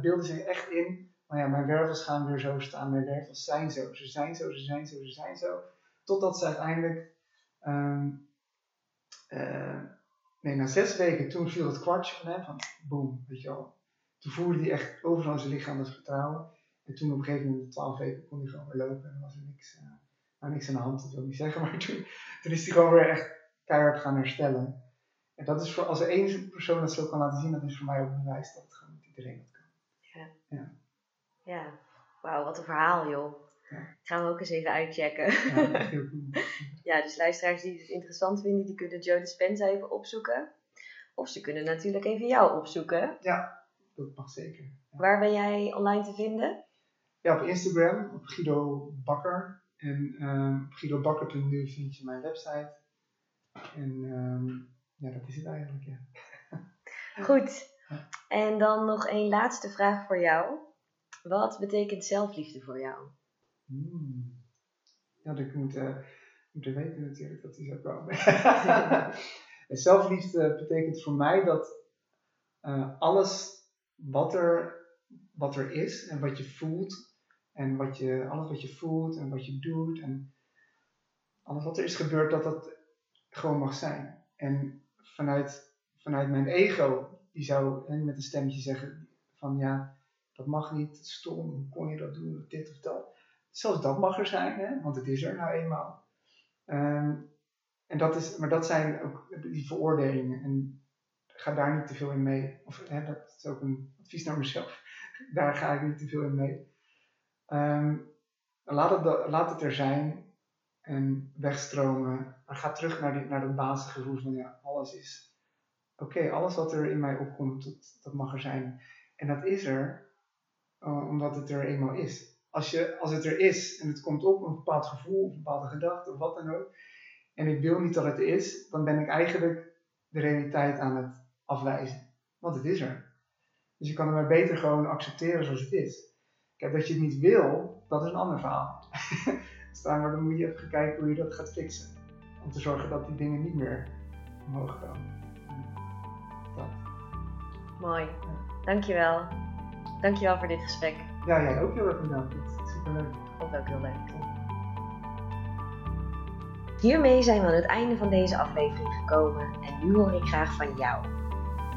beelde zich echt in, maar ja, mijn wervels gaan weer zo staan, mijn wervels zijn zo, ze zijn zo, ze zijn zo, ze zijn zo. Totdat ze uiteindelijk, um, nee, na zes weken, toen viel het kwartje van hem, van boom, weet je wel. Toen voelde hij echt overal zijn lichaam het vertrouwen. En toen op een gegeven moment, twaalf weken, kon hij gewoon weer lopen en was er niks, uh, nou, niks aan de hand, dat wil ik niet zeggen. Maar toen, toen is hij gewoon weer echt keihard gaan herstellen. En dat is voor, als er één persoon dat zo kan laten zien, dat is voor mij ook een bewijs dat het gewoon niet iedereen dat kan. Ja. Ja, ja. wauw, wat een verhaal joh. Ja. Gaan we ook eens even uitchecken. Ja, heel ja, dus luisteraars die het interessant vinden, die kunnen Joe Dispenza even opzoeken. Of ze kunnen natuurlijk even jou opzoeken. Ja, dat mag zeker. Waar ben jij online te vinden? Ja, op Instagram, op Guido Bakker. En um, op guidobakker.nu vind je mijn website. En um, ja, dat is het eigenlijk, ja. Goed. En dan nog een laatste vraag voor jou. Wat betekent zelfliefde voor jou? Hmm. Ja, ik moet, uh, moet weten natuurlijk dat die zou komen. zelfliefde betekent voor mij dat uh, alles wat er, wat er is en wat je voelt, en wat je, alles wat je voelt en wat je doet en alles wat er is gebeurd, dat dat gewoon mag zijn. En vanuit, vanuit mijn ego, die zou hè, met een stemmetje zeggen van ja, dat mag niet, stom, hoe kon je dat doen, dit of dat. Zelfs dat mag er zijn, hè, want het is er nou eenmaal. Ehm, en dat is, maar dat zijn ook die veroordelingen. En ga daar niet te veel in mee. Of hè, dat is ook een advies naar mezelf. Daar ga ik niet te veel in mee. Um, laat, het, laat het er zijn en wegstromen. Maar ga terug naar, die, naar dat basisgevoel van ja, alles is oké. alles wat er in mij opkomt, dat, mag er zijn. En dat is er uh, omdat het er eenmaal is. Als, je, als het er is en het komt op een bepaald gevoel, of een bepaalde gedachte of wat dan ook, en ik wil niet dat het is, dan ben ik eigenlijk de realiteit aan het afwijzen. Want het is er. Dus je kan het maar beter gewoon accepteren zoals het is. Kijk, dat je het niet wil, dat is een ander verhaal. dus dan moet je even kijken hoe je dat gaat fixen. Om te zorgen dat die dingen niet meer omhoog komen. Dat. Mooi. Dankjewel. Dankjewel voor dit gesprek. Ja, jij ook heel erg bedankt. Superleuk. Vond ook heel leuk. Hiermee zijn we aan het einde van deze aflevering gekomen en nu hoor ik graag van jou.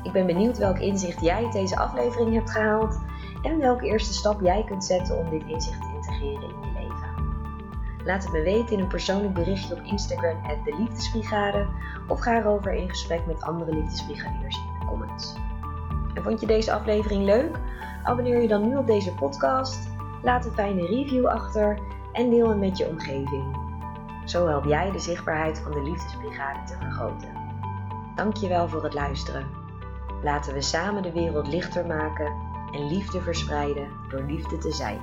Ik ben benieuwd welk inzicht jij uit deze aflevering hebt gehaald en welke eerste stap jij kunt zetten om dit inzicht te integreren in je leven. Laat het me weten in een persoonlijk berichtje op Instagram de Liefdesbrigade of ga erover in gesprek met andere liefdesbrigadiers in de comments. En vond je deze aflevering leuk? Abonneer je dan nu op deze podcast, laat een fijne review achter en deel hem met je omgeving. Zo help jij de zichtbaarheid van de Liefdesbrigade te vergroten. Dankjewel voor het luisteren. Laten we samen de wereld lichter maken en liefde verspreiden door liefde te zijn.